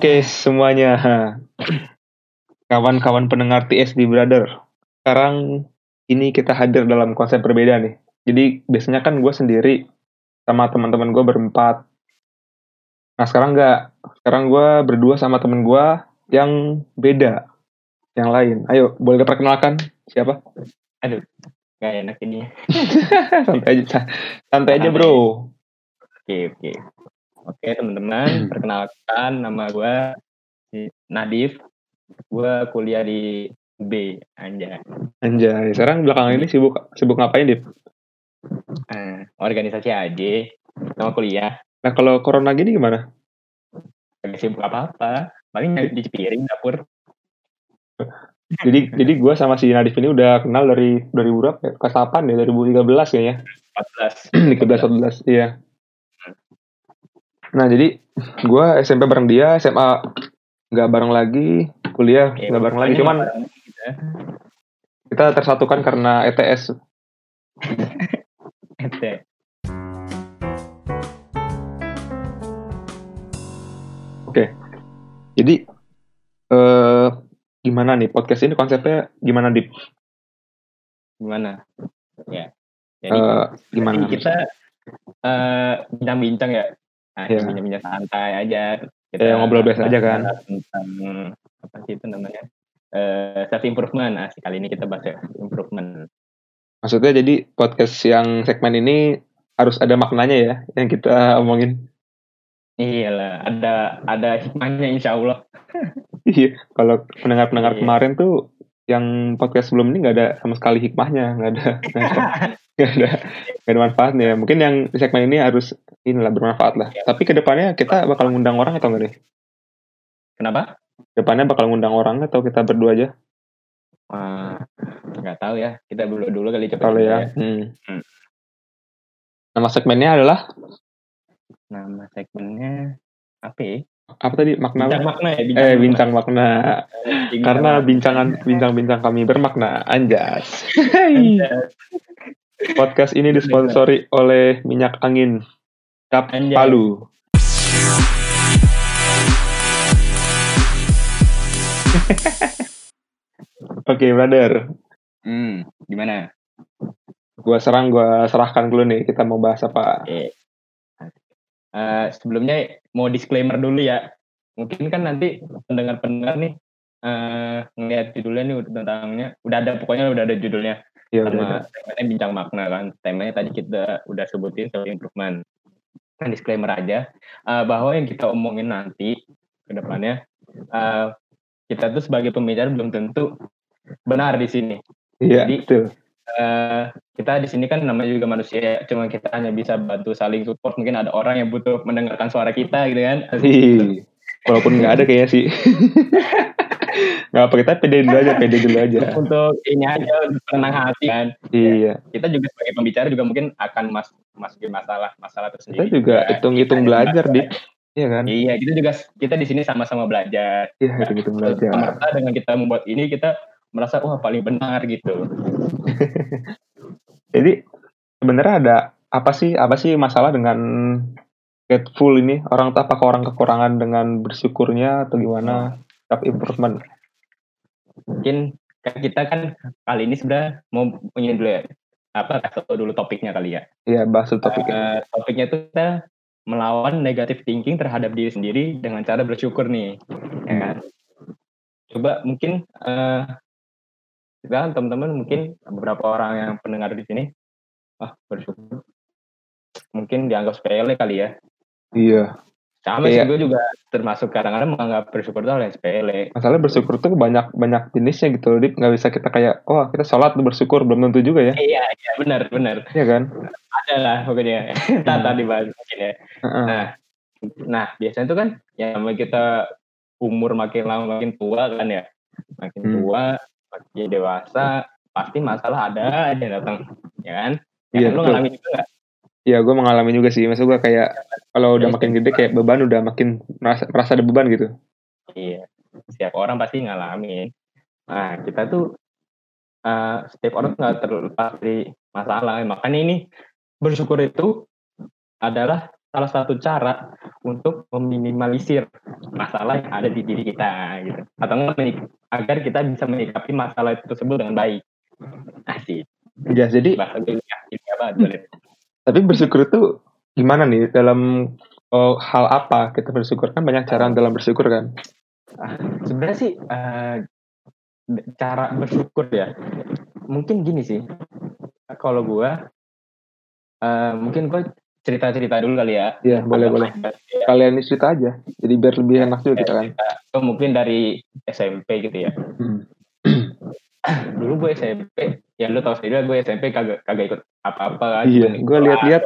Oke semuanya, kawan-kawan pendengar TSD Brother. Sekarang ini kita hadir dalam konsep berbeda nih. Jadi biasanya kan gue sendiri sama teman-teman gue berempat. Nah sekarang nggak. Sekarang gue berdua sama temen gue yang beda, yang lain. Ayo, boleh diperkenalkan siapa? Aduh, gak enak ini. santai aja, santai aja bro. Oke, oke. Oke, teman-teman, perkenalkan nama gue Nadif. Gue kuliah di B, anjay. Anjay, sekarang belakangan ini sibuk sibuk ngapain, Dip? Uh, organisasi aja, sama kuliah. Nah, kalau corona gini gimana? Gak sibuk apa-apa, paling di piring dapur. jadi jadi gue sama si Nadif ini udah kenal dari dari berapa ya? Kelas 8 ya, 2013 kayaknya. 14. 14, 14, iya. Nah jadi gue SMP bareng dia, SMA nggak bareng lagi, kuliah nggak bareng lagi, cuman kita tersatukan karena ETS. ETS. Oke, jadi eh, gimana nih podcast ini konsepnya gimana Dip? Gimana? Ya. Jadi uh, gimana? Kita bincang-bincang uh, ya Nah, yeah. bincang-bincang santai aja. Kita ya, ngobrol biasa aja kan. Tentang apa sih itu namanya? Uh, self improvement. Nah, kali ini kita bahas improvement. Maksudnya jadi podcast yang segmen ini harus ada maknanya ya yang kita omongin. Iya lah, ada ada hikmahnya insya Allah. iya, kalau pendengar-pendengar iya. kemarin tuh yang podcast sebelum ini nggak ada sama sekali hikmahnya, nggak ada, nggak ada, nggak ada manfaatnya. Mungkin yang segmen ini harus inilah bermanfaat lah. Ya. Tapi ke depannya kita bakal ngundang orang atau enggak nih? Kenapa? Ke depannya bakal ngundang orang atau kita berdua aja? Nggak tahu ya. Kita berdua dulu kali cepat. Kalau ya. ya. Hmm. Hmm. Nama segmennya adalah? Nama segmennya apa ya? Apa tadi makna? Bincang makna ya. Bincang eh, bincang makna. makna. Karena bincangan bincang-bincang kami bermakna. Anjas. Podcast ini disponsori oleh minyak angin Cap Anjay. Palu. Oke, okay, brother. Hmm, gimana? Gua serang, gua serahkan dulu nih. Kita mau bahas apa? Oke. Uh, sebelumnya mau disclaimer dulu ya. Mungkin kan nanti pendengar-pendengar nih uh, ngeliat judulnya nih tentangnya udah ada pokoknya udah ada judulnya ya, sama temanya bincang makna kan temanya tadi kita udah sebutin self improvement disclaimer aja uh, bahwa yang kita omongin nanti ke depannya uh, kita tuh sebagai pembicara belum tentu benar di sini. Iya, Jadi betul. Uh, kita di sini kan namanya juga manusia, cuma kita hanya bisa bantu saling support. Mungkin ada orang yang butuh mendengarkan suara kita gitu kan. Walaupun nggak ada kayaknya sih. nggak apa kita pede dulu aja, pede dulu aja. Untuk ini aja, untuk tenang hati kan. Iya. Ya, kita juga sebagai pembicara juga mungkin akan mas masukin masalah masalah tersendiri. Kita juga hitung-hitung belajar di Iya kan? Iya, kita juga kita di sini sama-sama belajar. Iya, hitung-hitung belajar. Merasa dengan kita membuat ini kita merasa wah paling benar gitu. Jadi sebenarnya ada apa sih apa sih masalah dengan grateful ini orang apakah orang kekurangan dengan bersyukurnya atau gimana self improvement mungkin kita kan kali ini sebenarnya mau punya dulu ya. Apa kasih dulu topiknya kali ya? Iya bahas topiknya. Uh, topiknya itu kita melawan negative thinking terhadap diri sendiri dengan cara bersyukur nih ya kan? Coba mungkin uh, kita teman-teman mungkin beberapa orang yang pendengar di sini ah bersyukur. Mungkin dianggap sepele kali ya. Iya sama iya. sih gue juga termasuk kadang-kadang menganggap bersyukur itu hal yang sepele. Masalah bersyukur tuh banyak banyak jenisnya gitu, Dip. Nggak bisa kita kayak, oh kita sholat bersyukur belum tentu juga ya. Iya, iya benar benar. Iya kan? Ada lah pokoknya. Tata dibahas mungkin ya. Nah, nah biasanya tuh kan ya kita umur makin lama makin tua kan ya, makin hmm. tua, makin dewasa, pasti masalah ada aja datang, ya kan? Ya, iya, kan, lu ngalamin juga gak? Iya, gue mengalami juga sih. Maksud gue kayak kalau udah makin gede kayak beban udah makin merasa, merasa ada beban gitu. Iya, setiap orang pasti ngalamin. Nah, kita tuh uh, setiap orang nggak terlepas dari masalah. Makanya ini bersyukur itu adalah salah satu cara untuk meminimalisir masalah yang ada di diri kita gitu atau enggak agar kita bisa menyikapi masalah itu tersebut dengan baik asik ya jadi bahasa ilmiah banget tapi bersyukur itu gimana nih? Dalam oh, hal apa kita bersyukur? Kan banyak cara dalam bersyukur kan. Ah, sebenarnya sih uh, cara bersyukur ya mungkin gini sih. Kalau gue uh, mungkin gue cerita cerita dulu kali ya. Iya boleh boleh. ya. kalian cerita aja jadi biar lebih enak juga kita kan. Oh, mungkin dari SMP gitu ya. Hmm. dulu gue SMP ya lu tau sendiri gue SMP kagak kagak ikut apa-apa kan iya gue lihat-lihat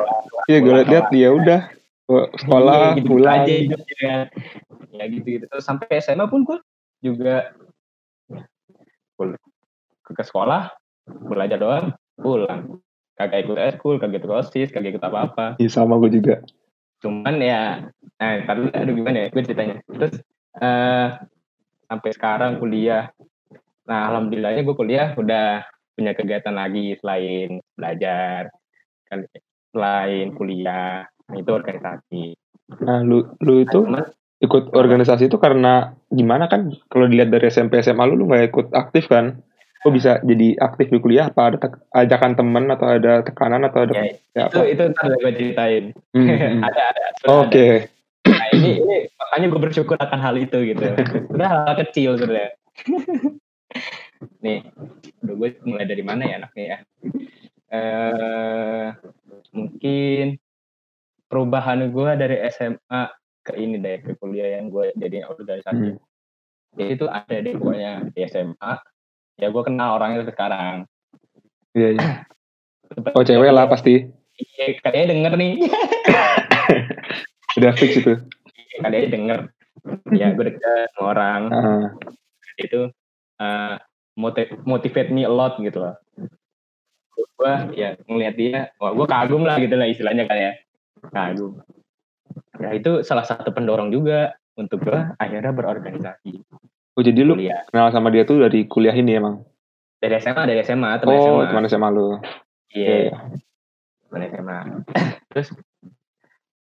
iya gue lihat-lihat ya udah. Sekolah iya, gitu, pulang. aja ya. ya gitu gitu terus sampai SMA pun gue juga ke, ke sekolah belajar doang pulang. Kagak ikut eskul kagak ikut osis kagak ikut apa apa iya sama gue juga. Cuman ya nah karena aduh gimana ya gue ceritanya. Terus uh, sampai sekarang kuliah. Nah alhamdulillahnya gue kuliah udah punya kegiatan lagi selain belajar kan selain kuliah nah, itu organisasi. Nah lu lu itu nah, ikut organisasi itu karena gimana kan? Kalau dilihat dari SMP SMA lu lu nggak ikut aktif kan? Kok bisa jadi aktif di kuliah apa ada ajakan temen atau ada tekanan atau ada ya, ya itu apa? itu ntar gue ceritain. Hmm, hmm. ada ada oke. Okay. nah ini ini makanya gue bersyukur akan hal itu gitu. Udah hal kecil sebenarnya nih udah gue mulai dari mana ya anaknya ya? Eh mungkin perubahan gue dari SMA ke ini deh ke kuliah yang gue jadi organisasi hmm. jadi itu ada deh pokoknya di SMA ya gue kenal orangnya sekarang. Iya iya. Oh cewek lah pasti. Iya kayaknya denger nih. Udah fix itu? Iya, kayaknya denger. Ya gue deket sama orang. Uh. itu uh, motivate me a lot gitu loh. Gue ya ngeliat dia wah gue kagum lah gitu lah istilahnya kan ya. Kagum. Ya itu salah satu pendorong juga untuk gue akhirnya berorganisasi. Oh jadi lu kuliah. kenal sama dia tuh dari kuliah ini emang? Dari SMA dari SMA teman oh, SMA teman SMA lu. Iya. Yeah. yeah. teman SMA terus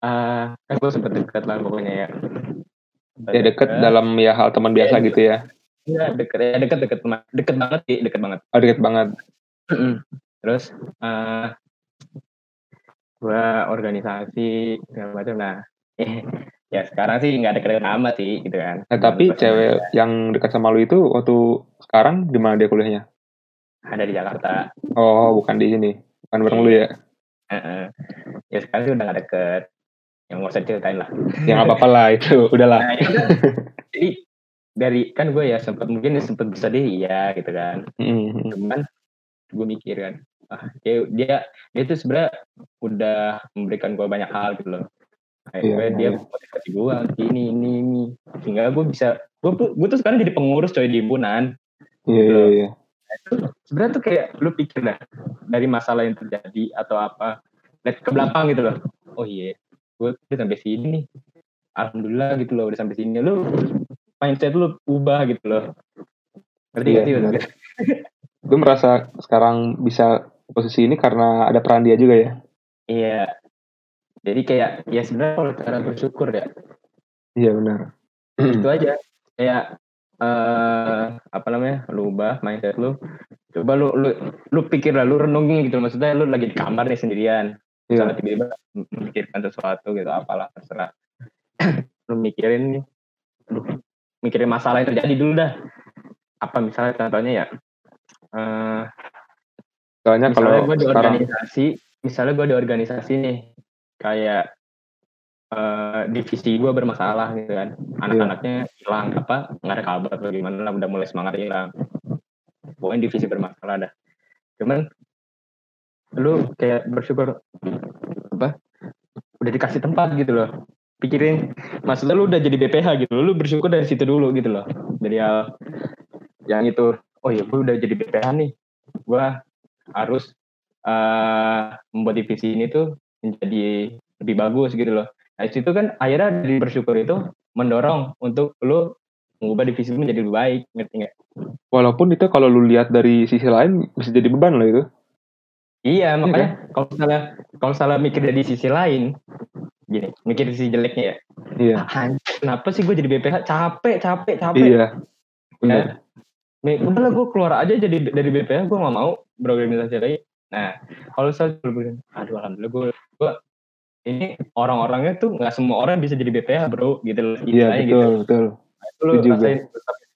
uh, kan gue sempet dekat lah pokoknya ya. Ya deket dalam ya hal teman biasa ya, gitu ya Iya deket ya deket deket deket banget sih deket banget. Oh deket banget. Terus uh, gua organisasi segala macam. Nah ya sekarang sih nggak ada deket amat sih gitu kan. Nah, tapi cewek ya. yang dekat sama lu itu waktu sekarang di mana dia kuliahnya? Ada di Jakarta. Oh bukan di sini. Bukan bareng lu ya? Uh -uh. ya sekarang sih udah gak deket. Yang mau saya ceritain lah. Yang apa apa lah itu. Udahlah. Nah, ya, jadi dari kan gue ya sempat mungkin sempat bisa deh iya gitu kan. Mm-hmm. cuman gue mikir kan ah dia dia dia tuh sebenarnya udah memberikan gue banyak hal gitu loh. Akhirnya yeah, dia yeah. motivasi gue ini ini ini. Sehingga gue bisa gue tuh gue tuh sekarang jadi pengurus coy di himpunan. Iya gitu iya iya. Sebenarnya tuh kayak lu pikir lah dari masalah yang terjadi atau apa lihat ke belakang gitu loh. Oh iya gue udah sampai sini nih. Alhamdulillah gitu loh udah sampai sini. Lu mindset lu ubah gitu loh. Ngerti iya, gak sih? gue merasa sekarang bisa posisi ini karena ada peran dia juga ya. Iya. Jadi kayak ya sebenarnya kalau cara bersyukur ya. Iya benar. Itu aja. Kayak uh, apa namanya lu ubah mindset lu. Coba lu lu lu pikir lah lu renungin gitu. Maksudnya lu lagi di kamar nih sendirian. Iya. tiba-tiba memikirkan sesuatu gitu apalah terserah. Lu mikirin nih mikirin masalah yang terjadi dulu dah. Apa misalnya contohnya ya? Uh, soalnya kalau gue di sekarang... organisasi misalnya gue di organisasi nih kayak uh, divisi gue bermasalah gitu kan. Anak-anaknya hilang apa nggak ada kabar atau gimana lah udah mulai semangat hilang. Pokoknya divisi bermasalah dah. Cuman lu kayak bersyukur apa udah dikasih tempat gitu loh pikirin maksudnya lu udah jadi BPH gitu lu bersyukur dari situ dulu gitu loh dari hal yang itu oh ya gue udah jadi BPH nih gue harus uh, membuat divisi ini tuh menjadi lebih bagus gitu loh. Nah itu kan akhirnya dari bersyukur itu mendorong untuk lo mengubah divisi menjadi lebih baik, ngerti nggak? Walaupun itu kalau lu lihat dari sisi lain bisa jadi beban loh itu. Iya, iya makanya kan? kalau salah kalau salah mikir dari sisi lain, gini mikir sisi jeleknya ya Iya. Kenapa sih gue jadi BPH capek capek capek Iya. Bener. ya Nih, udahlah gue keluar aja jadi dari BPH gue gak mau berorganisasi lagi nah kalau saya bilang aduh alhamdulillah gue gue ini orang-orangnya tuh nggak semua orang bisa jadi BPH bro gitu loh Iya Istilahnya betul betul. gitu lu Setuju gue. rasain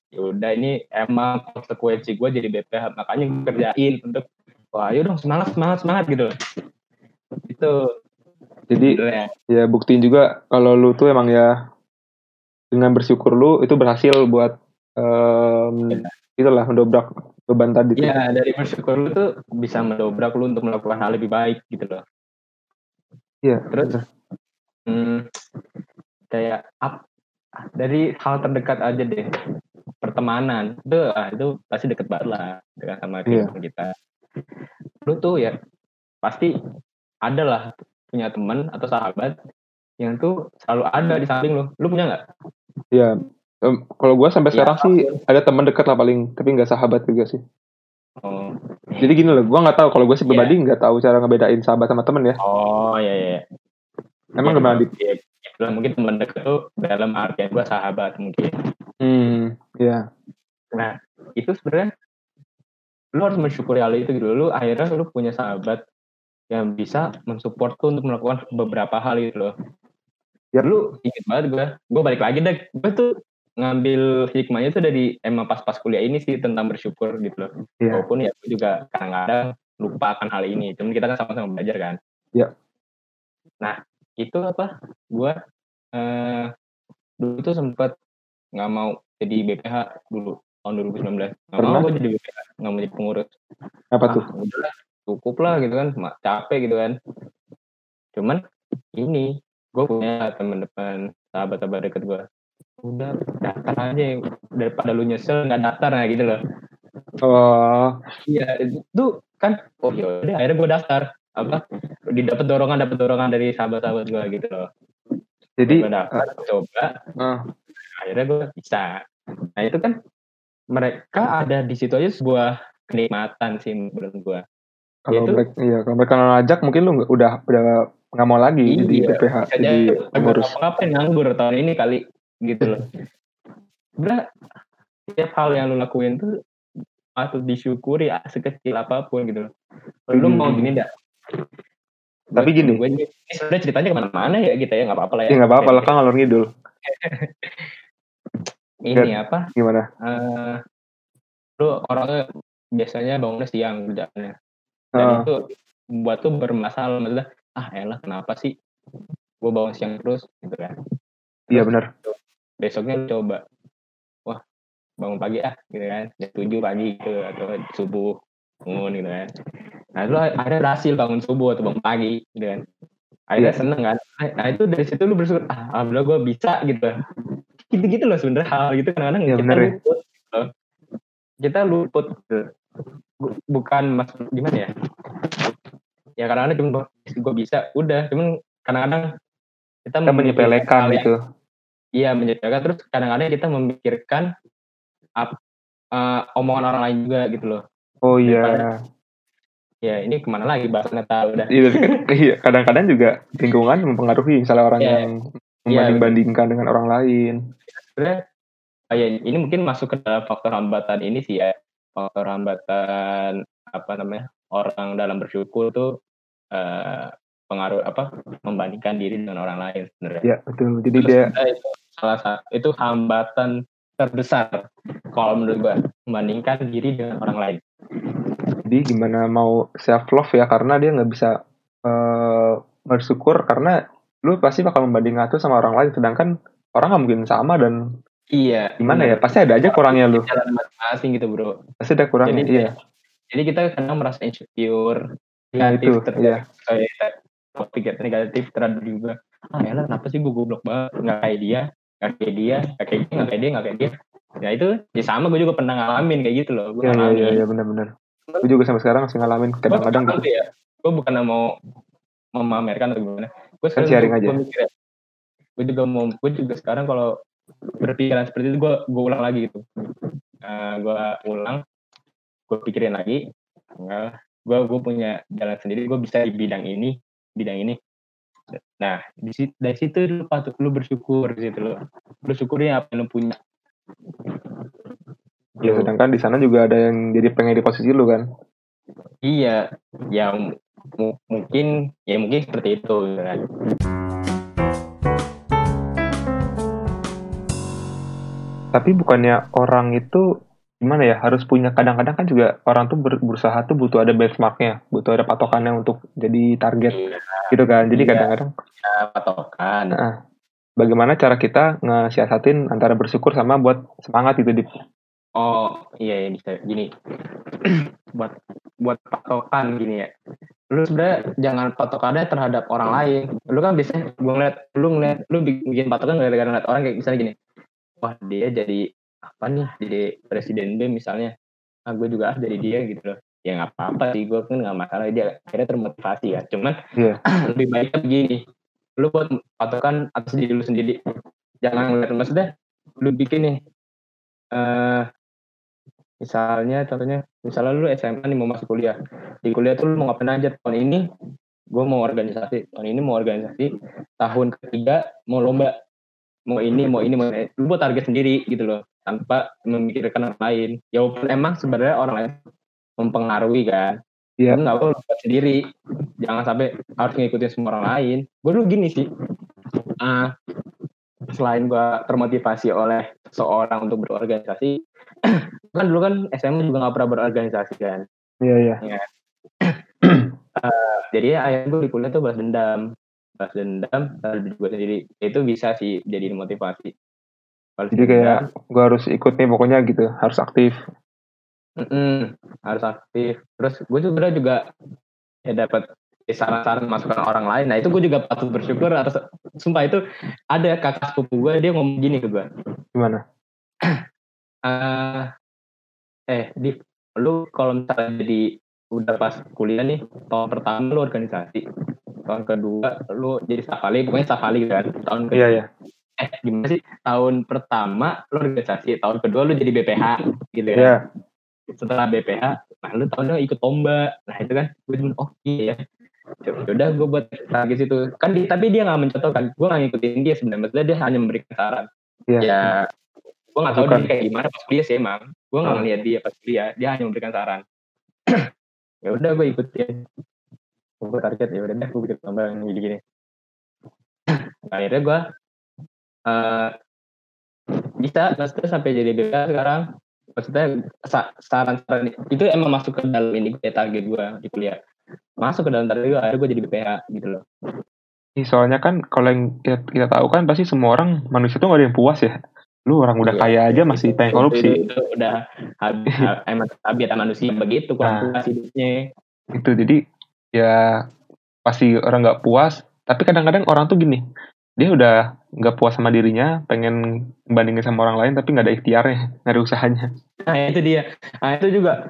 ya udah ini emang konsekuensi gue jadi BPH makanya gue kerjain untuk wah dong semangat semangat semangat gitu itu Jadi sebenarnya. ya buktiin juga kalau lu tuh emang ya dengan bersyukur lu itu berhasil buat em, itulah mendobrak beban tadi. Iya dari bersyukur lu tuh bisa mendobrak lu untuk melakukan hal lebih baik gitu loh Iya. terus hmm, kayak up, dari hal terdekat aja deh pertemanan itu ah, itu pasti deket banget lah dengan sama Iya. teman kita lu tuh ya pasti ada lah punya teman atau sahabat yang tuh selalu ada di samping lu lu punya nggak Iya. Em, kalau gua sampai Ya, sekarang sih ada teman dekat lah paling, tapi nggak sahabat juga sih. oh, Jadi gini loh, gua nggak tahu kalau gue sih Iya. pribadi nggak tahu cara ngebedain sahabat sama temen ya. oh ya ya Emang Ya, gimana, Dit? ya, itulah mungkin teman dekat tuh dalam artian gua sahabat mungkin Hmm, iya. Nah, itu sebenarnya lu harus mensyukuri hal itu gitu. Lu akhirnya lu punya sahabat yang bisa mensupport tuh untuk melakukan beberapa hal gitu loh. Yap. Lu inget banget gue, gue balik lagi deh. Gue tuh ngambil hikmahnya tuh dari emang pas-pas kuliah ini sih tentang bersyukur gitu loh. Iya. Walaupun ya gue juga kadang-kadang lupa akan hal ini. Cuman kita kan sama-sama belajar kan. Iya. Nah, itu apa? Gue eh, dulu tuh sempet nggak mau jadi BPH dulu tahun 2019. Nggak Pernah? mau gue jadi BPH, nggak mau jadi pengurus. Apa Ah, tuh? udahlah, cukup lah gitu kan, capek gitu kan. Cuman ini gue punya teman-teman sahabat-sahabat deket gue. Udah daftar aja daripada lu nyesel nggak daftar nah gitu loh. Oh, Iya itu kan oh yaudah akhirnya gue daftar apa didapat dorongan dapat dorongan dari sahabat-sahabat gue gitu loh. jadi gue daftar coba ah, akhirnya gue bisa. Nah itu kan mereka ada di situ aja sebuah kenikmatan sih menurut gue. Kalau mereka, iya, kalau mereka ngajak mungkin lu nggak- udah udah nggak mau lagi jadi Iya, PPH, bisa jadi jadi pengurus. ngapain nganggur tahun ini kali gitu loh. Sebenernya setiap hal yang lu lakuin tuh patut disyukuri ah, sekecil apa pun gitu loh. Lu Hmm. mau gini dah. Tapi gini. gue ini sebenarnya ceritanya ke mana-mana ya kita ya nggak apa-apa lah ya. Ya nggak apa-apa lah kan ngalor ngidul. Ini apa? Gimana? eh lu orangnya biasanya bangunnya siang kerjaannya. Dan Ah, itu buat tuh bermasalah maksudnya ah elah kenapa sih gue bangun siang terus gitu kan. iya benar. besoknya coba wah bangun pagi ah gitu kan jam tujuh pagi gitu atau subuh bangun gitu kan nah lu akhirnya berhasil bangun subuh atau bangun pagi gitu kan akhirnya Iya. seneng kan nah itu dari situ lu bersyukur ah alhamdulillah gue bisa gitu gitu gitu loh sebenarnya hal gitu kadang-kadang Iya, kita bener ya. gitu. kita luput gitu. Bu- bukan mas gimana ya ya kadang-kadang cuma gue bisa udah cuman kadang-kadang kita, Kita menyepelekan gitu. Iya menyediakan terus kadang-kadang kita memikirkan ap- eh, omongan orang lain juga gitu loh. Oh iya. Ya ini ke mana lagi bahasannya tahu udah. Iya, kan- iya, kadang-kadang juga lingkungan mempengaruhi misalnya orang Iya. yang membanding-bandingkan dengan orang lain. Sebenarnya ah, ya, ini mungkin masuk ke dalam faktor hambatan ini sih ya. Faktor hambatan apa namanya orang dalam bersyukur tuh eh, pengaruh apa membandingkan diri dengan orang lain sebenarnya. Iya, betul. Jadi Terus dia itu salah satu itu hambatan terbesar kalau menurut gua membandingkan diri dengan orang lain. jadi gimana mau self love ya karena dia nggak bisa eh, bersyukur karena lu pasti bakal membandingkan tuh sama orang lain sedangkan orang nggak mungkin sama dan Iya. gimana ya pasti ada aja kurangnya lu Jalan masing-masing gitu bro. pasti ada kurangnya Jadi, iya Jadi kita kadang merasa insecure, Nah, negatif itu, terhadap kayak topik negatif terhadap juga. Ah ya kenapa sih gue goblok banget? Nggak kayak dia, nggak kayak dia, nggak kayak dia, nggak kayak dia, nggak kayak dia. Ya itu, ya sama gue juga pernah ngalamin kayak gitu loh. Gue iya iya ngalamin. iya iya, benar-benar gue juga sampai sekarang masih ngalamin kadang-kadang Gua gitu ya, gue bukan mau memamerkan atau gimana. Gue Kan sharing aja. Gue juga mau, gue juga sekarang kalau berpikiran seperti itu gue gue ulang lagi gitu. gue ulang, gue pikirin lagi. Enggak, gue gue punya jalan sendiri. Gue bisa di bidang ini, bidang ini. nah di situ dari situ lu patut lu bersyukur gitu lo bersyukurnya apa yang lu punya ya sedangkan di sana juga ada yang jadi pengen di posisi lu kan iya yang mu- mungkin ya mungkin seperti itu kan tapi bukannya orang itu gimana ya harus punya kadang-kadang kan juga orang tuh ber- berusaha tuh butuh ada benchmarknya butuh ada patokannya untuk jadi target Iya, gitu kan jadi Iya. kadang-kadang ya, patokan Nah, bagaimana cara kita ngesiasatin antara bersyukur sama buat semangat gitu di Oh iya, iya bisa gini buat buat patokan gini ya. Lu sebenarnya jangan patokannya terhadap orang lain. Lu kan biasanya gue ngeliat, lu ngeliat, lu bikin patokan gara-gara ngeliat orang kayak misalnya gini. Wah dia jadi apa nih? Jadi presiden B misalnya. Ah gue juga ah jadi dia gitu loh. Ya nggak apa-apa sih, gue kan nggak masalah dia akhirnya termotivasi ya. Cuman Iya. lebih baiknya begini. Lu buat patokan atas diri lu sendiri. Jangan ngeliat maksudnya lu bikin nih eh misalnya contohnya misalnya lu SMA nih mau masuk kuliah di kuliah tuh lu mau ngapain aja tahun ini gue mau organisasi tahun ini mau organisasi tahun ketiga mau lomba mau ini mau ini mau ini. Lu buat target sendiri gitu loh tanpa memikirkan orang lain. Ya walaupun emang sebenarnya orang lain mempengaruhi kan. Iya. Lu nggak apa buat sendiri. Jangan sampai harus ngikutin semua orang lain. Gue dulu gini sih. Ah, selain gue termotivasi oleh seorang untuk berorganisasi kan dulu kan SMA juga nggak pernah berorganisasi kan. Iya iya. Jadi ya akhirnya gue di kuliah tuh balas dendam balas dendam lalu gue sendiri. Itu bisa sih jadi motivasi. Balas jadi kayak dendam, gue harus ikut nih pokoknya gitu harus aktif. Mm-mm, harus aktif. Terus gue juga juga ya dapat saran-saran masukan orang lain. Nah itu gue juga patut bersyukur harus sumpah itu ada kakak sepupu gue dia ngomong gini ke gue gimana? Eh eh di lu kalau misalnya jadi udah pas kuliah nih tahun pertama lu organisasi tahun kedua lu jadi safali pokoknya safali kan tahun kedua. Iya iya. Eh gimana sih? Tahun pertama lu organisasi tahun kedua lu jadi BPH gitu kan? Iya. Setelah BPH nah lu tahunnya ikut lomba. Nah itu kan gue cuma oh iya ya udah gue buat target situ. Kan di, tapi dia nggak mencontohkan gue nggak ngikutin dia sebenarnya. Maksudnya dia hanya memberikan saran. Iya. Ya gue nggak tahu Bukan. dia kayak gimana pas kuliah sih emang. Gue nggak Hmm. ngeliat dia pas kuliah dia hanya memberikan saran. Ya udah gue ikutin gue target ya udah deh gue bikin yang gini gini akhirnya gue eh bisa maksudnya sampai jadi BPH sekarang maksudnya sa- saran-saran itu emang masuk ke dalam ini gue target gue di kuliah masuk ke dalam target gue akhirnya gue jadi BPH gitu loh soalnya kan kalau yang kita, kita tahu kan pasti semua orang manusia tuh gak ada yang puas ya lu orang udah Iya. kaya aja masih pengen Itu- korupsi itu, itu udah habis emang habitat manusia begitu kurang Nah. puas hidupnya itu jadi ya pasti orang nggak puas tapi kadang-kadang orang tuh gini dia udah nggak puas sama dirinya pengen bandingin sama orang lain tapi nggak ada ikhtiarnya nggak ada usahanya Nah itu dia. Nah itu juga.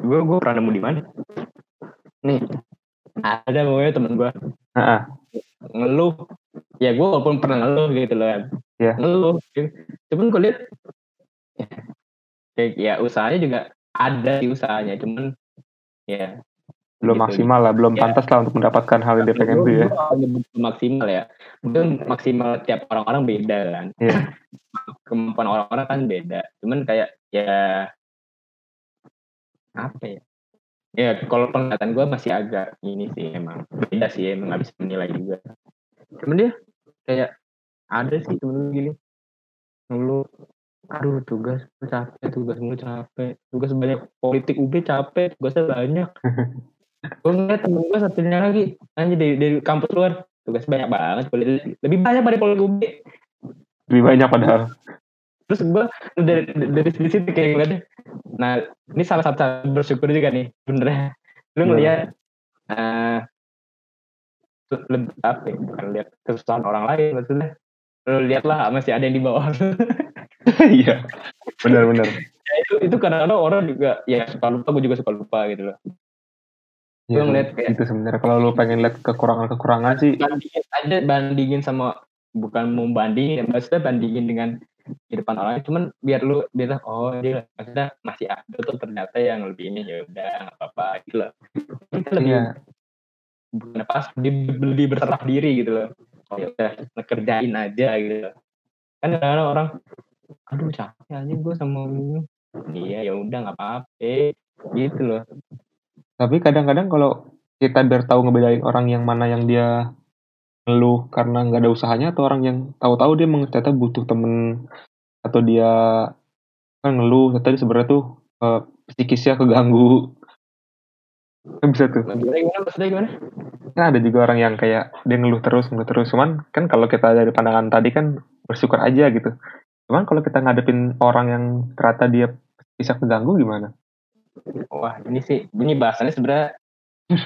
Gue gue pernah nemu di mana? Nih ada pokoknya temen gue Heeh. ngeluh. Ya gue walaupun pernah ngeluh gitu loh kan. Iya. Ngeluh. Cuman gue lihat kayak ya usahanya juga ada sih usahanya. Cuman ya belum Gitu, maksimal lah belum Ya. pantas lah untuk mendapatkan hal yang dia pengen tuh ya nyebut maksimal ya. Mungkin maksimal tiap orang-orang beda kan. Iya. Kemampuan orang-orang kan beda. Cuman kayak ya apa ya? Ya kalau penglihatan gue masih agak ini sih emang beda sih emang nggak bisa menilai juga. Cuman dia kayak ada sih temen gini. Dulu aduh tugas capek tugas mulu capek tugas banyak politik UB capek tugasnya banyak gue ngeliat temen gue satunya lagi. Aja dari, dari kampus luar. Tugas banyak banget lebih banyak pada politik UB lebih banyak padahal. Terus gue dari dari situ kayak ngeliatnya nah ini salah satu bersyukur juga nih bener. Lu ngeliat eh lebih apa ya, bukan lihat kesusahan orang lain maksudnya. Lu lihat lah masih ada yang di bawah iya benar-benar Ya, itu itu kadang-kadang orang juga ya suka lupa gue juga suka lupa gitu loh Iya, Gua ngeliat kayak- itu sebenarnya. Kalau lu pengen lihat kekurangan-kekurangan sih. Bandingin aja bandingin sama bukan mau bandingin ya maksudnya bandingin dengan kehidupan orang lain. Cuman biar lu biar oh dia maksudnya masih ada tuh ternyata yang lebih ini. Ya udah nggak apa-apa gitu loh. Kita lebih iya. bukan pas lebih, lebih berserah diri gitu loh. Oh ya udah ngekerjain aja gitu loh. kan kadang orang aduh capek aja gue sama ini iya ya udah nggak apa-apa gitu loh Tapi kadang-kadang kalau kita biar tahu ngebedain orang yang mana yang dia ngeluh karena nggak ada usahanya atau orang yang tahu-tahu dia ternyata butuh temen atau dia kan ngeluh dia sebenarnya tuh eh, psikisnya keganggu. Kan bisa tuh. Gimana gimana? Maksudnya gimana? Kan ada juga orang yang kayak dia ngeluh terus ngeluh terus. Cuman kan kalau kita dari pandangan tadi kan bersyukur aja gitu. Cuman kalau kita ngadepin orang yang ternyata dia bisa keganggu gimana wah ini sih ini bahasannya sebenarnya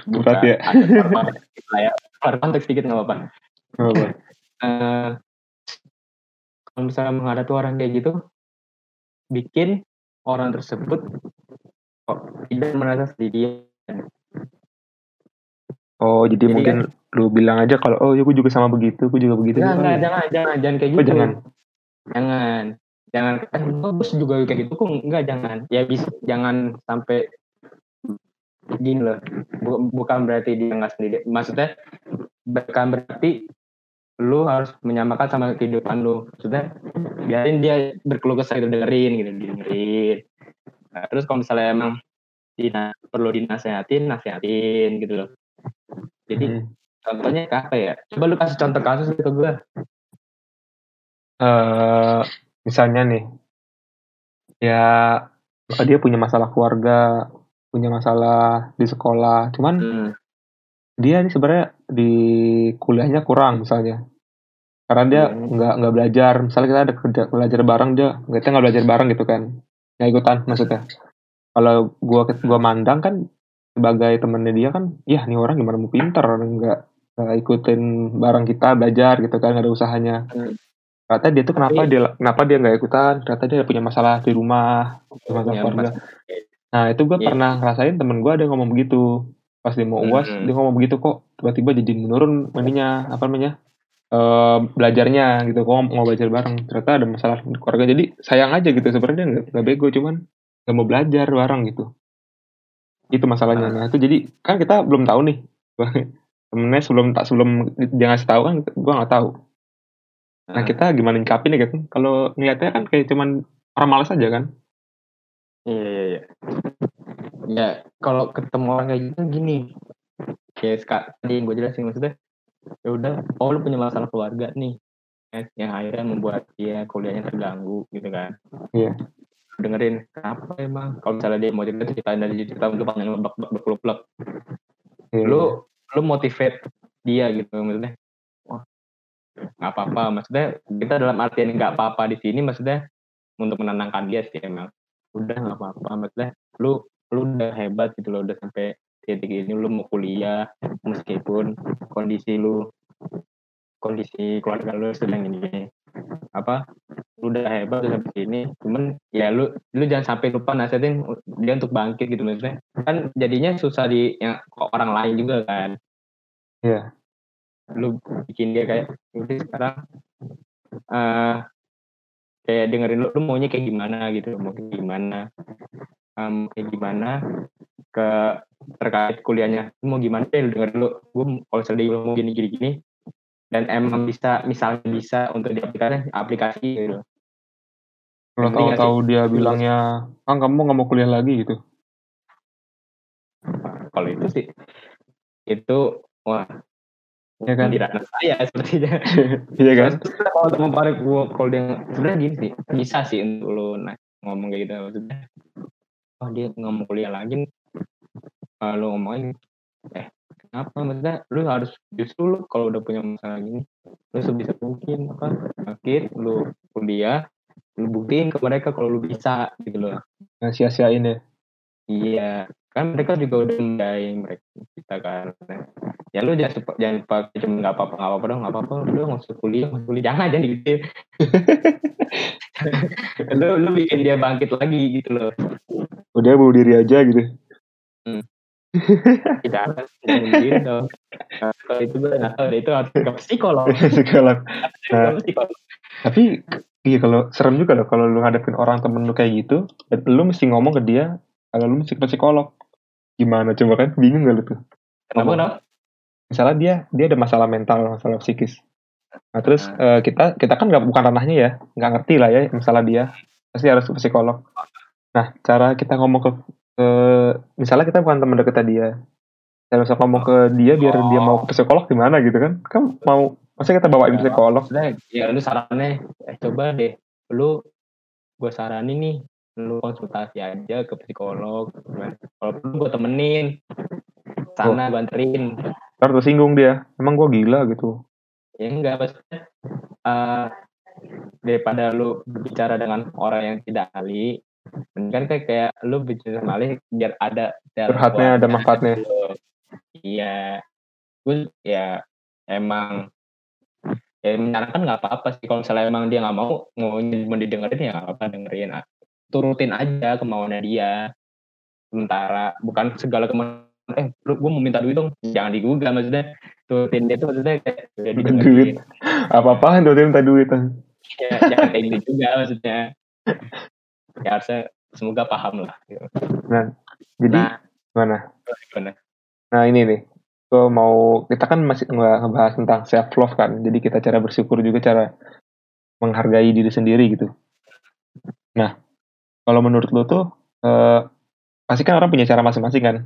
berat ya keluar konteks dikit lah ya keluar konteks dikit nggak apa-apa. Eh, kalau misalnya menghadapi orang kayak gitu bikin orang tersebut kok tidak merasa sendirian oh jadi, Jadi kan mungkin lu bilang aja kalau oh ya gue juga sama begitu gue juga begitu Enggak, Gitu ya? jangan, jangan, jangan kayak Oh, gitu. jangan. Jangan. Jangan, gua bos juga kayak gitu kok. Enggak, jangan. Ya bisa, jangan sampai gini loh. Bu- bukan berarti dia nggak sendiri. Maksudnya, bukan berarti lu harus menyamakan sama kehidupan lu. Maksudnya, biarin dia berkeluh kesah gitu, dengerin gitu, dengerin. Nah, terus kalau misalnya emang dina, perlu dinasehatin, nasehatin gitu loh. Jadi, Hmm. contohnya kayak apa ya? Coba lu kasih contoh kasus ke gue. eh misalnya nih ya dia punya masalah keluarga punya masalah di sekolah cuman Hmm. dia nih sebenarnya di kuliahnya kurang misalnya karena dia Hmm. nggak nggak belajar misalnya kita ada kerja belajar bareng dia nggak kita nggak belajar bareng gitu kan nggak ikutan maksudnya kalau gua gua mandang kan sebagai temennya dia kan ya nih orang gimana mau pinter nggak nggak ikutin bareng kita belajar gitu kan nggak ada usahanya Hmm. Ternyata dia tuh kenapa Tapi- dia kenapa dia nggak ikutan? Ternyata dia punya masalah di rumah punya masalah Punya keluarga. Nah itu gue Iya. pernah ngerasain temen gue ada ngomong begitu. Pas dia mau uas Hmm. dia ngomong begitu kok. Tiba-tiba jadi menurun ininya apa namanya eh, belajarnya gitu. Kok mau belajar bareng. Ternyata ada masalah di keluarga. Jadi sayang aja gitu sebenarnya nggak nggak bego cuman nggak mau belajar bareng gitu. Itu masalahnya. Ah. nah itu jadi kan kita belum tahu nih. Temennya sebelum tak sebelum dia ngasih tahu kan gue nggak tahu nah Ah. kita gimana nyikapin ya gitu kalau ngeliatnya kan kayak cuman orang malas aja kan Iya, iya, iya. Ya, kalau ketemu orang kayak gitu gini. Kayak seka- tadi yang gue jelasin maksudnya. Ya udah, oh lu punya masalah keluarga nih. ya, Yang akhirnya membuat dia kuliahnya terganggu gitu kan. Iya. Dengerin, kenapa emang? Kalau misalnya dia mau cerita, ceritain dari cerita untuk panjang blek. Iya. Lu lu motivate dia gitu maksudnya. Nggak apa-apa. Maksudnya kita dalam artian nggak apa-apa di sini maksudnya untuk menenangkan dia sih emang. Udah nggak apa-apa. Maksudnya lu lu udah hebat gitu loh udah sampai titik ini lu mau kuliah meskipun kondisi lu kondisi keluarga lu sedang ini apa lu udah hebat udah sampai sini cuman ya lu lu jangan sampai lupa nasihatin dia untuk bangkit gitu maksudnya kan jadinya susah di yang orang lain juga kan Iya. Lu bikin dia kayak udah sekarang eh kayak dengerin lu, lu maunya kayak gimana gitu mau kayak gimana Em, kayak gimana ke terkait kuliahnya lu mau gimana deh lu dengerin lu gue kalau misalnya dia mau gini gini gini dan emang bisa misalnya bisa untuk diaplikasikan aplikasi gitu Kalau tahu-tahu dia bilangnya, ah kamu nggak mau kuliah lagi gitu. kalau itu sih itu wah Iya kan? ranah saya sepertinya Iya kan? Kalau teman parik gue kalau dia sebenarnya gini sih bisa sih untuk lu nah, ngomong kayak gitu maksudnya oh dia ngomong kuliah lagi nih. Eh, lu ngomongin eh kenapa maksudnya lu harus justru lu kalau udah punya masalah gini lu sebisa mungkin apa bangkit lu kuliah lu buktiin ke mereka kalau lu bisa gitu loh Nah, sia-siain ya. iya kan mereka juga udah mendayain mereka kita kan ya lu jangan supa- jangan pakai cuma nggak apa-apa nggak apa-apa dong nggak apa-apa udah nggak usah kuliah nggak kuliah jangan jangan gitu lu lu bikin dia bangkit lagi gitu loh Udah bunuh diri aja gitu. jangan gitu dong Nah, kalau itu gue nggak tahu deh, itu harus ke psikolog. Nah. Psikolog. Tapi iya kalau serem juga loh kalau lu ngadepin orang temen lu kayak gitu, lu mesti ngomong ke dia kalau lu mesti ke psikolog. Gimana? Coba kan? Bingung gak lu tuh? kenapa kenapa? Misalnya dia dia ada masalah mental masalah psikis. Nah terus uh, kita kita kan nggak bukan ranahnya ya. Nggak ngerti lah ya masalah dia. Pasti harus ke psikolog. Nah cara kita ngomong ke, ke misalnya kita bukan teman dekat dia. Cara bisa ngomong ke dia biar oh. dia mau ke psikolog gimana gitu kan? Kan mau masa kita bawain ya, psikolog. ya lu sarannya eh, coba deh lu gue saranin nih lu konsultasi aja ke psikolog kalau perlu gue temenin sana oh. banterin. Ntar tersinggung dia. Emang gue gila gitu. Ya enggak maksudnya uh, daripada lu berbicara dengan orang yang tidak ahli kan kayak kayak lu bicara sama ahli biar ada curhatnya ada manfaatnya. iya. Gue ya emang ya menyarankan nggak apa-apa sih. Kalau misalnya emang dia nggak mau mau didengerin ya nggak apa-apa dengerin turutin aja kemauannya dia. Sementara bukan segala kemauan eh lu gue mau minta duit dong. Jangan digugah maksudnya. Turutin dia tuh maksudnya kayak jadi duit. Apa apaan tuh dia minta duit ya jangan kayak gitu juga maksudnya. Ya harusnya semoga paham lah gitu. nah jadi nah, mana gimana? Nah ini nih gue mau kita kan masih nggak ngebahas tentang self love kan. Jadi kita cara bersyukur juga cara menghargai diri sendiri gitu. Nah kalau menurut lo tuh uh, pasti kan orang punya cara masing-masing kan.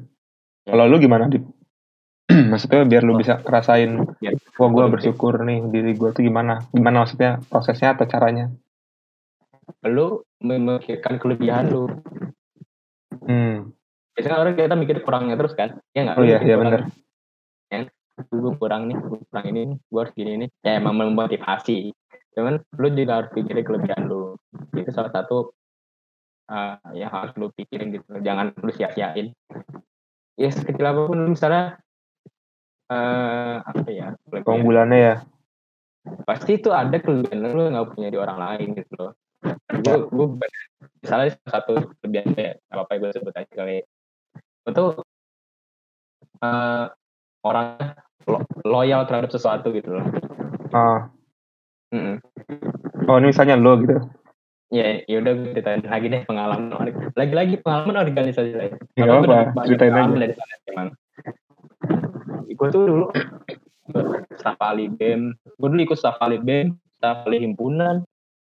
Ya. kalau lu gimana di maksudnya biar lu bisa ngerasain ya. wah gue bersyukur nih diri gue tuh gimana? Gimana maksudnya prosesnya atau caranya? Lu memikirkan kelebihan lu. Hmm. biasanya orang kita mikir kurangnya terus kan? Ya nggak? Oh iya iya benar gue kurang nih gue kurang ini gue harus gini nih ya emang memotivasi. Cuman lu juga harus pikirin kelebihan lu. Itu salah satu uh, yang harus lu pikirin gitu. Jangan lu sia-siain. Ya sekecil apa pun misalnya uh, apa ya keunggulannya ya? Pasti itu ada kelebihan lu nggak punya di orang lain gitu loh. Gue gue misalnya satu kelebihan kayak apa apa gue sebut aja kali. Itu uh, orang lo, loyal terhadap sesuatu gitu loh. Ah. Mm -mm. oh ini misalnya lo gitu ya ya udah gue ceritain lagi deh pengalaman lagi-lagi pengalaman organisasi lain. Nggak apa? ceritain aja. dari sana emang gue tuh dulu staff ahli bem. Gue dulu ikut staff ahli bem staff ahli himpunan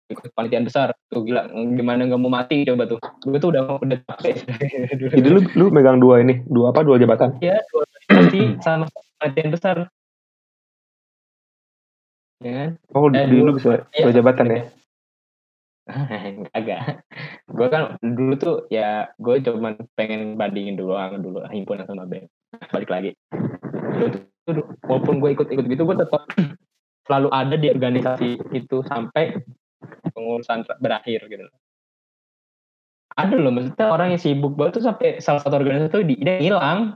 ikut panitian besar. Tuh gila gimana nggak mau mati coba tuh. Gue tuh udah udah capek. Jadi lu lu megang dua ini dua apa dua jabatan? Iya dua pasti sama panitian besar. Ya? Oh, eh, dulu, dulu bisa iya, dua jabatan ya? agak. Gue kan dulu tuh ya gue cuma pengen bandingin dulu dulu himpunan sama BEM balik lagi. Walaupun gue ikut-ikut gitu gue tetap selalu ada di organisasi itu sampai pengurusan berakhir gitu. Ada loh maksudnya orang yang sibuk banget tuh sampai salah satu organisasi tuh dia hilang.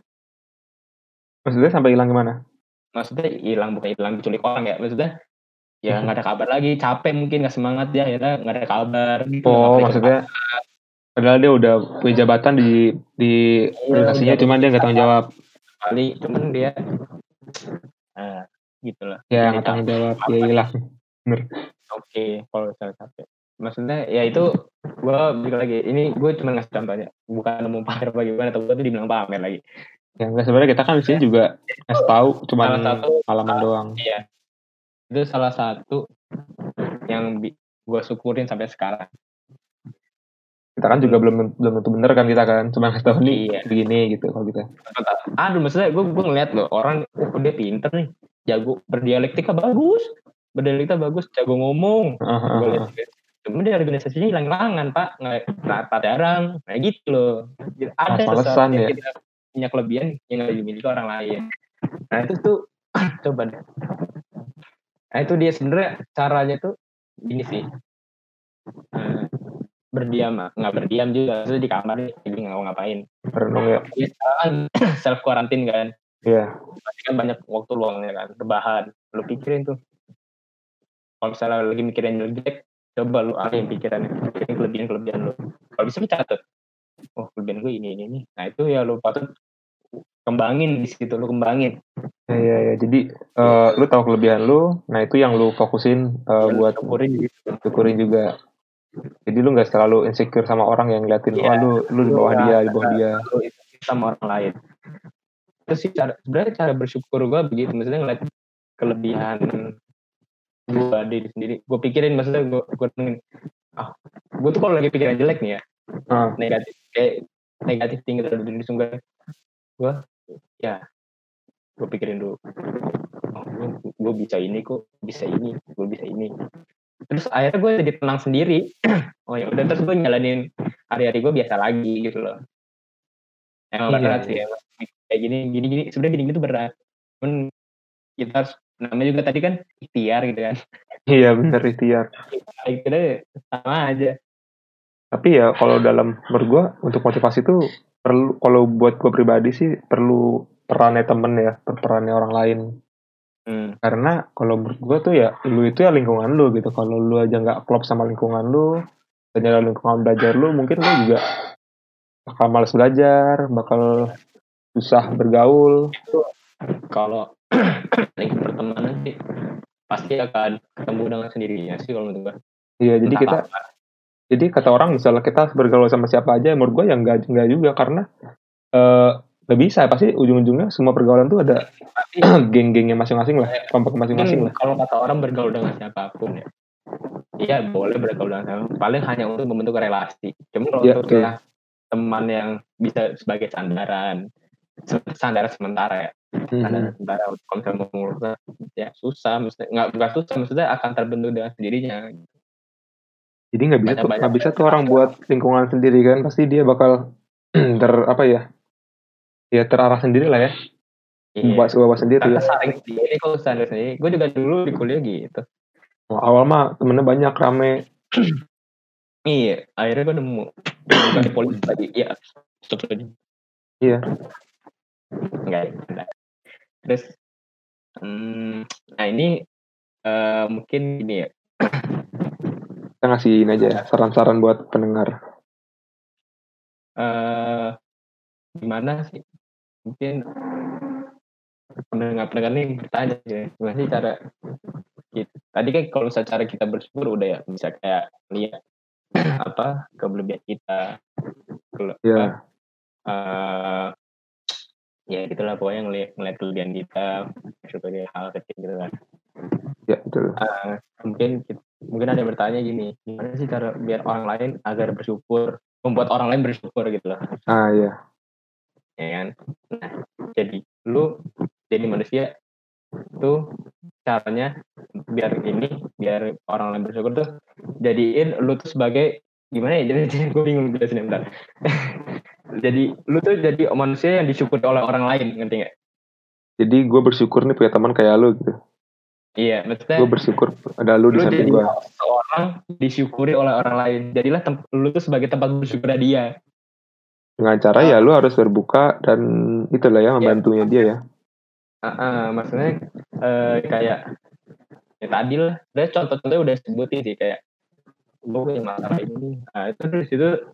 Maksudnya sampai hilang gimana? Maksudnya hilang bukan hilang diculik orang ya maksudnya ya nggak ada kabar lagi. Capek mungkin nggak semangat ya ya nggak ada kabar. Gitu, oh maksudnya padahal dia udah punya jabatan di di iya, organisasinya cuman dia nggak tanggung jawab. Kali cuman dia nah, gitu lah ya nggak tanggung jawab. Hilang bener. Oke okay, kalau misalnya capek. Maksudnya ya itu gue balik lagi. Ini gue cuma ngasih contohnya. Bukan mau pamer bagaimana atau gue tuh dibilang pamer lagi. Ya enggak sebenarnya kita kan di sini juga ngasih tahu cuma pengalaman doang. Iya itu salah satu yang gue syukurin sampai sekarang. Kita kan juga belum belum tentu bener kan kita kan? Cuma ngasih tahu nih iya. begini gitu kalau kita aduh maksudnya gue gue ngeliat loh orang oh dia pinter nih. Jago berdialektika bagus. Berdialektika bagus jago ngomong. Uh, uh, uh. cuma dia organisasinya hilang hilangan pak. Nggak nah, jarang. Kayak gitu loh. Ada sesuatu yang ya. kita punya kelebihan yang nggak dimiliki orang lain. Nah itu tuh coba deh Nah itu dia sebenarnya caranya tuh ini sih. Uh, berdiam nggak berdiam juga. Itu di kamar jadi nggak mau ngapain. Renung ya. Ya kan self quarantine kan. Iya. Yeah. pasti kan banyak waktu luangnya kan rebahan. Lu pikirin tuh. Kalau misalnya lagi mikirin jelek coba lu yang pikiran pikirin kelebihan kelebihan lu. Kalau bisa lu catat. Oh kelebihan gue ini ini ini. Nah itu ya lu patut kembangin di situ lu kembangin. Ya ya, ya. jadi uh, lu tahu kelebihan lu nah itu yang lu fokusin uh, buat syukurin gitu. syukurin juga. Jadi lu nggak terlalu insecure sama orang yang ngeliatin yeah. oh lu lu di bawah dia di bawah dia. sama orang lain. Itu sih cara sebenarnya cara bersyukur gue begitu. Maksudnya ngeliat kelebihan gue diri sendiri. Gue pikirin maksudnya gue gue ah gue tuh kalau lagi pikiran jelek nih ya Ah, negatif kayak negatif tinggi terhadap diri sungguh gue ya gue pikirin dulu. Oh, gue bisa ini kok bisa ini gue bisa ini. Terus akhirnya gue jadi tenang sendiri. Oh ya udah terus gue nyalanin hari-hari gue biasa lagi gitu loh. Emang Iya, berat sih emang. kayak gini gini gini sebenarnya gini gini tuh berat. Cuman kita harus namanya juga tadi kan ikhtiar gitu kan. Iya bener ikhtiar. akhirnya sama aja. Tapi ya kalau dalam menurut gue untuk motivasi itu perlu kalau buat gue pribadi sih perlu perannya temen ya, perannya orang lain. hmm. Karena kalau menurut gue tuh ya lu itu ya lingkungan lu gitu. Kalau lu aja nggak klop sama lingkungan lu, dan dalam lingkungan belajar lu, mungkin lu juga bakal males belajar, bakal susah bergaul. kalau lagi pertemanan sih pasti akan ketemu dengan sendirinya sih kalau menurut gue Iya, jadi Entah kita apa. Jadi kata orang misalnya kita bergaul sama siapa aja, menurut gue ya nggak nggak juga karena eh nggak bisa. Pasti ujung-ujungnya semua pergaulan tuh ada geng-gengnya masing-masing lah, kelompok masing-masing lah. mungkin kalau kata orang bergaul dengan siapa pun ya iya boleh bergaul dengan siapa pun paling hanya untuk membentuk relasi. Cuma kalau Iya, untuk ya, teman yang bisa sebagai sandaran sandaran sementara ya. Mhm. sandaran sementara untuk kalau misalnya ya susah maksudnya nggak bukan susah maksudnya akan terbentuk dengan sendirinya Jadi nggak bisa tuh nggak bisa tuh orang buat lingkungan sendiri kan, pasti dia bakal ter apa ya? Ya terarah sendiri lah ya, Iya. buat bawa sendiri Karena ya. saling sendiri kalau sadar sendiri gue juga dulu di kuliah gitu Awal mah temennya banyak rame, iya akhirnya gue nemu bukan di polisi tadi iya stop tadi Iya. enggak enggak. terus hmm, nah ini eh, mungkin gini ya kita ngasih ini aja ya, saran-saran buat pendengar. eh gimana sih mungkin pendengar-pendengar nih bertanya sih gimana sih cara gitu. tadi kan kalau misalnya cara kita bersyukur udah ya bisa kayak lihat apa kelebihan kita Kele- apa, Ya, eh ya gitulah pokoknya ngeliat, ngeliat kelebihan kita bersyukur dari hal kecil gitu kan ya betul. Eh, mungkin mungkin ada yang bertanya gini gimana sih cara biar orang lain agar bersyukur membuat orang lain bersyukur gitu loh. Ah ya, ya kan? Nah jadi lu jadi manusia tuh caranya biar ini biar orang lain bersyukur tuh jadiin lu tuh sebagai gimana ya? Jadi, gue bingung jelasin bentar. Jadi lu tuh jadi manusia yang disyukuri oleh orang lain ngerti nggak? Jadi gue bersyukur nih punya teman kayak lu gitu. Iya maksudnya Gue bersyukur ada lu di lu samping jadi gue. seorang disyukuri oleh orang lain. Jadilah lu tuh sebagai tempat bersyukur dia. Dengan cara ya lu harus berbuka dan itulah ya membantunya dia ya. Ah, ah, maksudnya eh, kayak ya tadi lah. Udah contoh-contohnya udah sebutin sih kayak gue punya masalah ini nah itu dari situ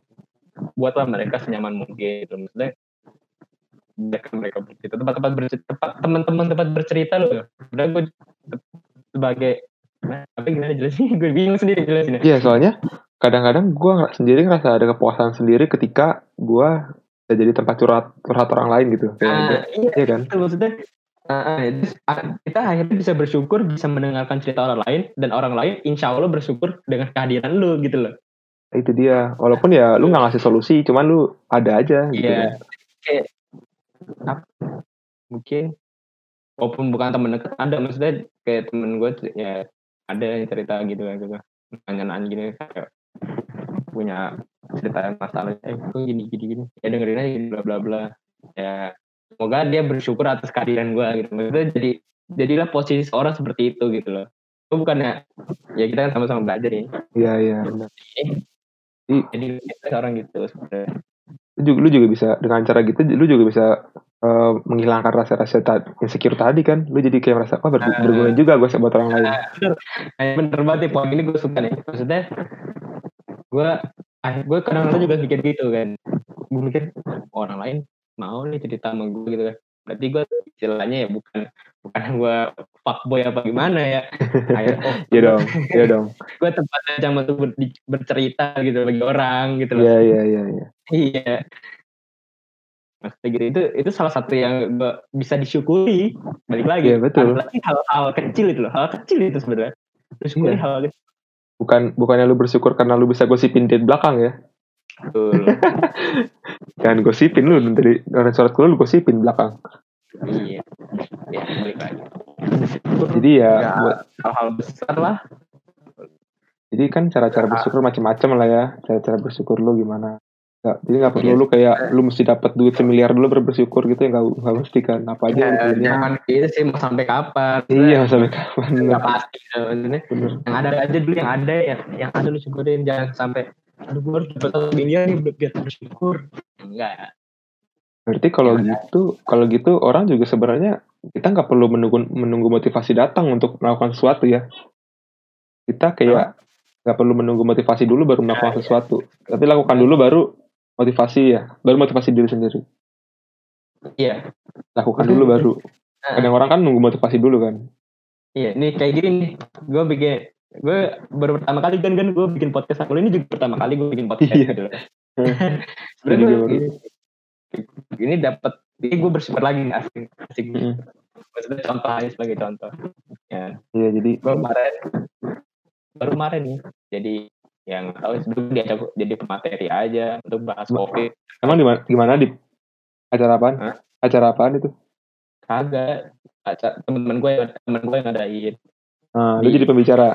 buatlah mereka senyaman mungkin gitu. Maksudnya mereka mereka bercerita tempat-tempat bercerita teman-teman tempat bercerita loh udah gue sebagai tapi gimana jelasin gue bingung sendiri jelasin Iya soalnya kadang-kadang gue sendiri ngerasa ada kepuasan sendiri ketika gue jadi tempat curhat curhat orang lain gitu. Kayak Ah, iya iya kan? maksudnya ah, kita akhirnya bisa bersyukur bisa mendengarkan cerita orang lain dan orang lain insya Allah bersyukur dengan kehadiran lu gitu loh Itu dia. Walaupun ya lu nggak ngasih solusi, cuman lu ada aja gitu. Iya. kan. Kayak apa, mungkin. Walaupun bukan temen dekat ada maksudnya kayak temen gue ya ada yang cerita gitu kan gitu nanya-nanya gini kayak punya cerita masalah eh gue gini gini gini? Ya dengerin aja bla bla bla. Ya semoga dia bersyukur atas kehadiran gue gitu. Maksudnya jadi jadilah posisi seorang seperti itu gitu loh. Gue bukannya ya kita kan sama-sama belajar nih Iya iya. benar. jadi kita orang gitu sebenarnya Lu juga, lu juga bisa dengan cara gitu, lu juga bisa eh, menghilangkan rasa-rasa ta- insecure tadi kan. Lu jadi kayak merasa, oh ber- Ah. berguna juga gue buat orang lain. bener bener banget nih poin ini gue suka nih maksudnya gue ah, gue kadang-kadang juga mikir gitu kan gue mikir orang lain mau nih cerita sama gue gitu kan berarti gue istilahnya ya bukan bukan gue fuckboy apa gimana ya Akhirnya, oh, Iya dong, iya dong. gue tempat ajang untuk ber- bercerita gitu bagi orang gitu loh Iya iya iya. iya. iya maksudnya gitu itu itu salah satu yang gua bisa disyukuri balik lagi Iya, betul. Lagi hal-hal kecil itu loh hal kecil itu sebenarnya bersyukuri Iya. hal kecil bukan bukannya lu bersyukur karena lu bisa gosipin di belakang ya betul. Jangan gosipin lu dari dari surat lu lu gosipin belakang. Iya. Ya balik lagi. Jadi ya Ya, buat hal-hal besar lah. Jadi kan cara-cara bersyukur macam-macam lah ya. Cara-cara bersyukur lu gimana. Nggak, jadi nggak perlu lu kayak lu mesti dapat duit semiliar dulu baru bersyukur gitu ya nggak nggak mesti kan. Apa aja ya, jangan gitu sih mau sampai kapan. Iya sampai kapan. Nggak pasti bener. Yang ada aja dulu yang ada yang yang ada lu syukurin. Jangan sampai aduh gue harus dapat satu miliar nih biar- biar bersyukur enggak. Berarti kalau Gimana? gitu kalau gitu orang juga sebenarnya kita nggak perlu menunggu menunggu motivasi datang untuk melakukan sesuatu ya. Kita kayak nggak perlu menunggu motivasi dulu baru melakukan sesuatu. Tapi lakukan dulu baru motivasi ya. Baru motivasi diri sendiri. Iya. Lakukan dulu baru. Kadang orang kan nunggu motivasi dulu kan. Iya ini kayak gini nih. Gue bikin gue baru pertama kali kan kan gue bikin podcast aku ini juga pertama kali gue bikin podcast Iya. gitu loh. Sebenarnya gua baru. ini, ini dapat ini gue bersyukur lagi nih, asik asik Mm. maksudnya contoh aja sebagai contoh ya iya jadi gue kemarin baru kemarin nih jadi yang tahu sebelum diajak jadi pemateri aja untuk bahas Ba- covid emang di mana gimana di acara apaan Hah? acara apaan itu kagak acara temen-temen gue temen gue yang ngadain nah, lu Di- jadi pembicara?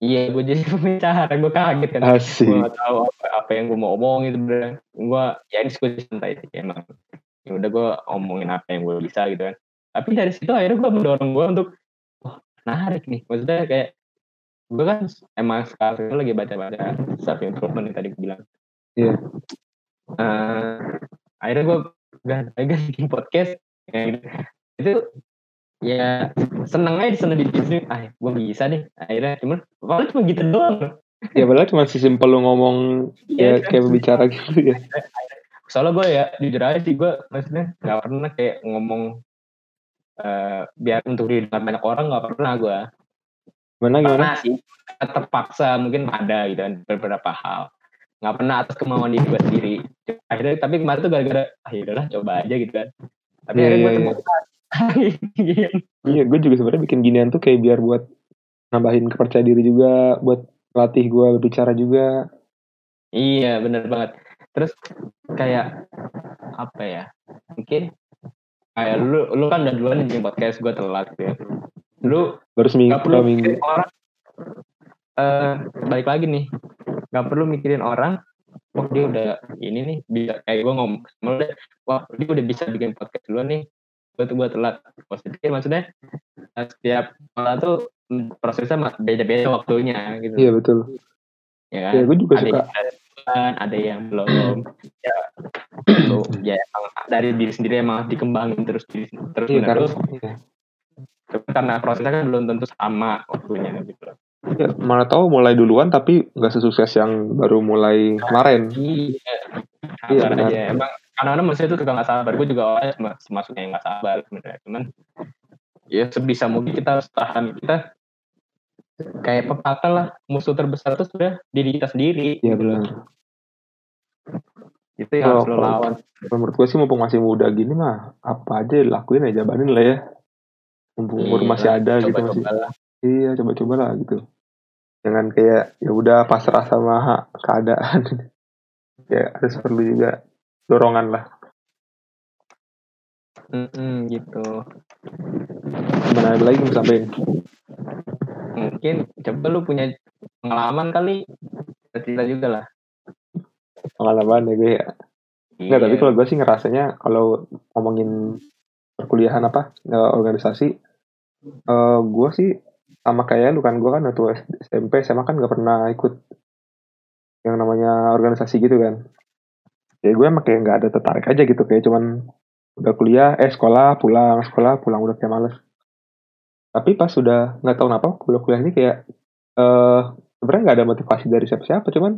Iya gue jadi pembicara. Gue kaget kan. Asik. Gue gak tahu apa, apa yang gue mau omongin sebenarnya. Gue ya ini diskusi santai sih emang. Ya udah gue omongin apa yang gue bisa gitu kan. Tapi dari situ akhirnya gue mendorong gue untuk wah menarik nih. Maksudnya kayak gue kan emang sekarang lagi baca-baca self improvement yang tadi gue bilang. Iya. Eh, akhirnya gue gak gak bikin podcast. Kayak gitu. itu ya seneng aja seneng di sini ah gue bisa nih akhirnya cuman paling cuma gitu doang. Ya padahal cuma sesimpel lu ngomong ya Iya, kan? kayak pembicara gitu ya. Soalnya gue ya jujur aja sih gue maksudnya nggak pernah kayak ngomong eh biar untuk didengar banyak orang nggak pernah gue gimana gimana? Pernah sih terpaksa mungkin ada gitu kan beberapa hal. Nggak pernah atas kemauan diri gue sendiri. Akhirnya tapi kemarin tuh gara-gara ah yaudahlah coba aja gitu kan. Tapi Iya, akhirnya gue iya, temukan Iya. iya gue juga sebenarnya bikin ginian tuh kayak biar buat nambahin kepercayaan diri juga buat latih gue berbicara juga. Iya bener banget. Terus kayak apa ya mungkin kayak lu lu kan udah duluan bikin podcast gue telat gitu ya. Lu baru seminggu nggak perlu minggu? orang eh balik lagi nih. Nggak perlu mikirin orang wah dia udah ini nih bisa kayak gue ngomong sama wah dia udah bisa bikin podcast duluan nih gue tuh gue telat. Positif maksudnya eh, setiap orang tuh prosesnya beda-beda waktunya gitu. Iya betul. Ya kan? Ya gue juga ada suka. yang ada yang belum. Ya lu ya emang dari diri sendiri emang dikembangin terus terus iya karena menerus. Iya. Karena prosesnya kan belum tentu sama waktunya gitu. Ya, mana tahu mulai duluan tapi nggak sesukses yang baru mulai kemarin. Iya, Iya, benar. aja. Emang kadang-kadang manusia itu suka nggak sabar. Gue juga awalnya sem- semasuknya yang nggak sabar sebenarnya. Cuman ya sebisa mungkin kita harus tahan. Kita kayak pepatah lah musuh terbesar itu sudah diri kita sendiri. Iya benar. Itu yang harus lo lawan. Menurut gue sih mumpung masih muda gini mah apa aja lakuin aja jabanin lah ya. Mumpung umur Iya, masih ada gitu masih. Lah. Iya coba-coba lah gitu. Jangan kayak ya udah pasrah sama keadaan. ya harus perlu juga dorongan lah. Mm-mm, gitu. Gimana ada lagi mau sampaikan? Mungkin coba lu punya pengalaman kali. Cerita juga lah. Pengalaman ya gue ya. Enggak, tapi Iya. kalau gue sih ngerasanya kalau ngomongin perkuliahan apa eh, organisasi, eh gue sih sama kayak lu kan gue kan waktu SMP SMA kan gak pernah ikut yang namanya organisasi gitu kan. Ya gue emang kayak nggak ada tertarik aja gitu kayak cuman udah kuliah, eh sekolah pulang sekolah pulang udah kayak males. Tapi pas sudah nggak tahu kenapa kuliah kuliah ini kayak eh sebenarnya nggak ada motivasi dari siapa-siapa cuman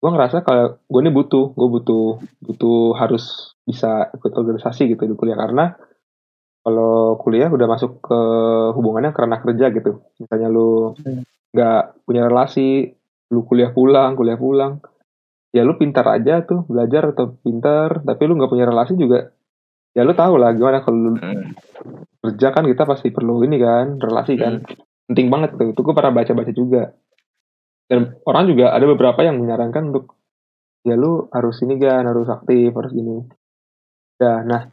gue ngerasa kalau gue ini butuh gue butuh butuh harus bisa ikut organisasi gitu di kuliah karena kalau kuliah udah masuk ke hubungannya karena kerja gitu misalnya lu Hmm. nggak punya relasi lu kuliah pulang kuliah pulang ya lu pintar aja tuh belajar atau pintar tapi lu nggak punya relasi juga ya lu tahu lah gimana kalau lu Hmm. kerja kan kita pasti perlu ini kan relasi kan. Penting banget tuh itu gue pernah baca-baca juga. Dan orang juga ada beberapa yang menyarankan untuk ya lu harus ini kan harus aktif harus gini. Ya nah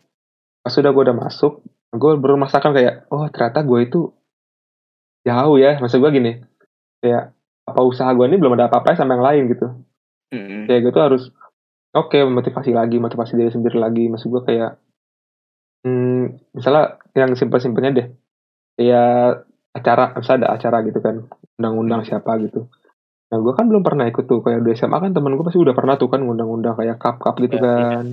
pas sudah gue udah masuk gue baru merasakan kayak oh ternyata gue itu jauh ya. Maksud gue gini kayak apa usaha gue ini belum ada apa-apa sama yang lain gitu Hmm. kayak gue tuh harus oke motivasi lagi motivasi diri sendiri lagi. Maksud gue kayak hmm, misalnya yang simpel-simpelnya deh. Kayak acara misalnya ada acara gitu kan undang-undang siapa gitu. Nah gue kan belum pernah ikut tuh. Kayak di SMA kan temen gue pasti udah pernah tuh kan ngundang-undang kayak cup-cup gitu Iya, kan.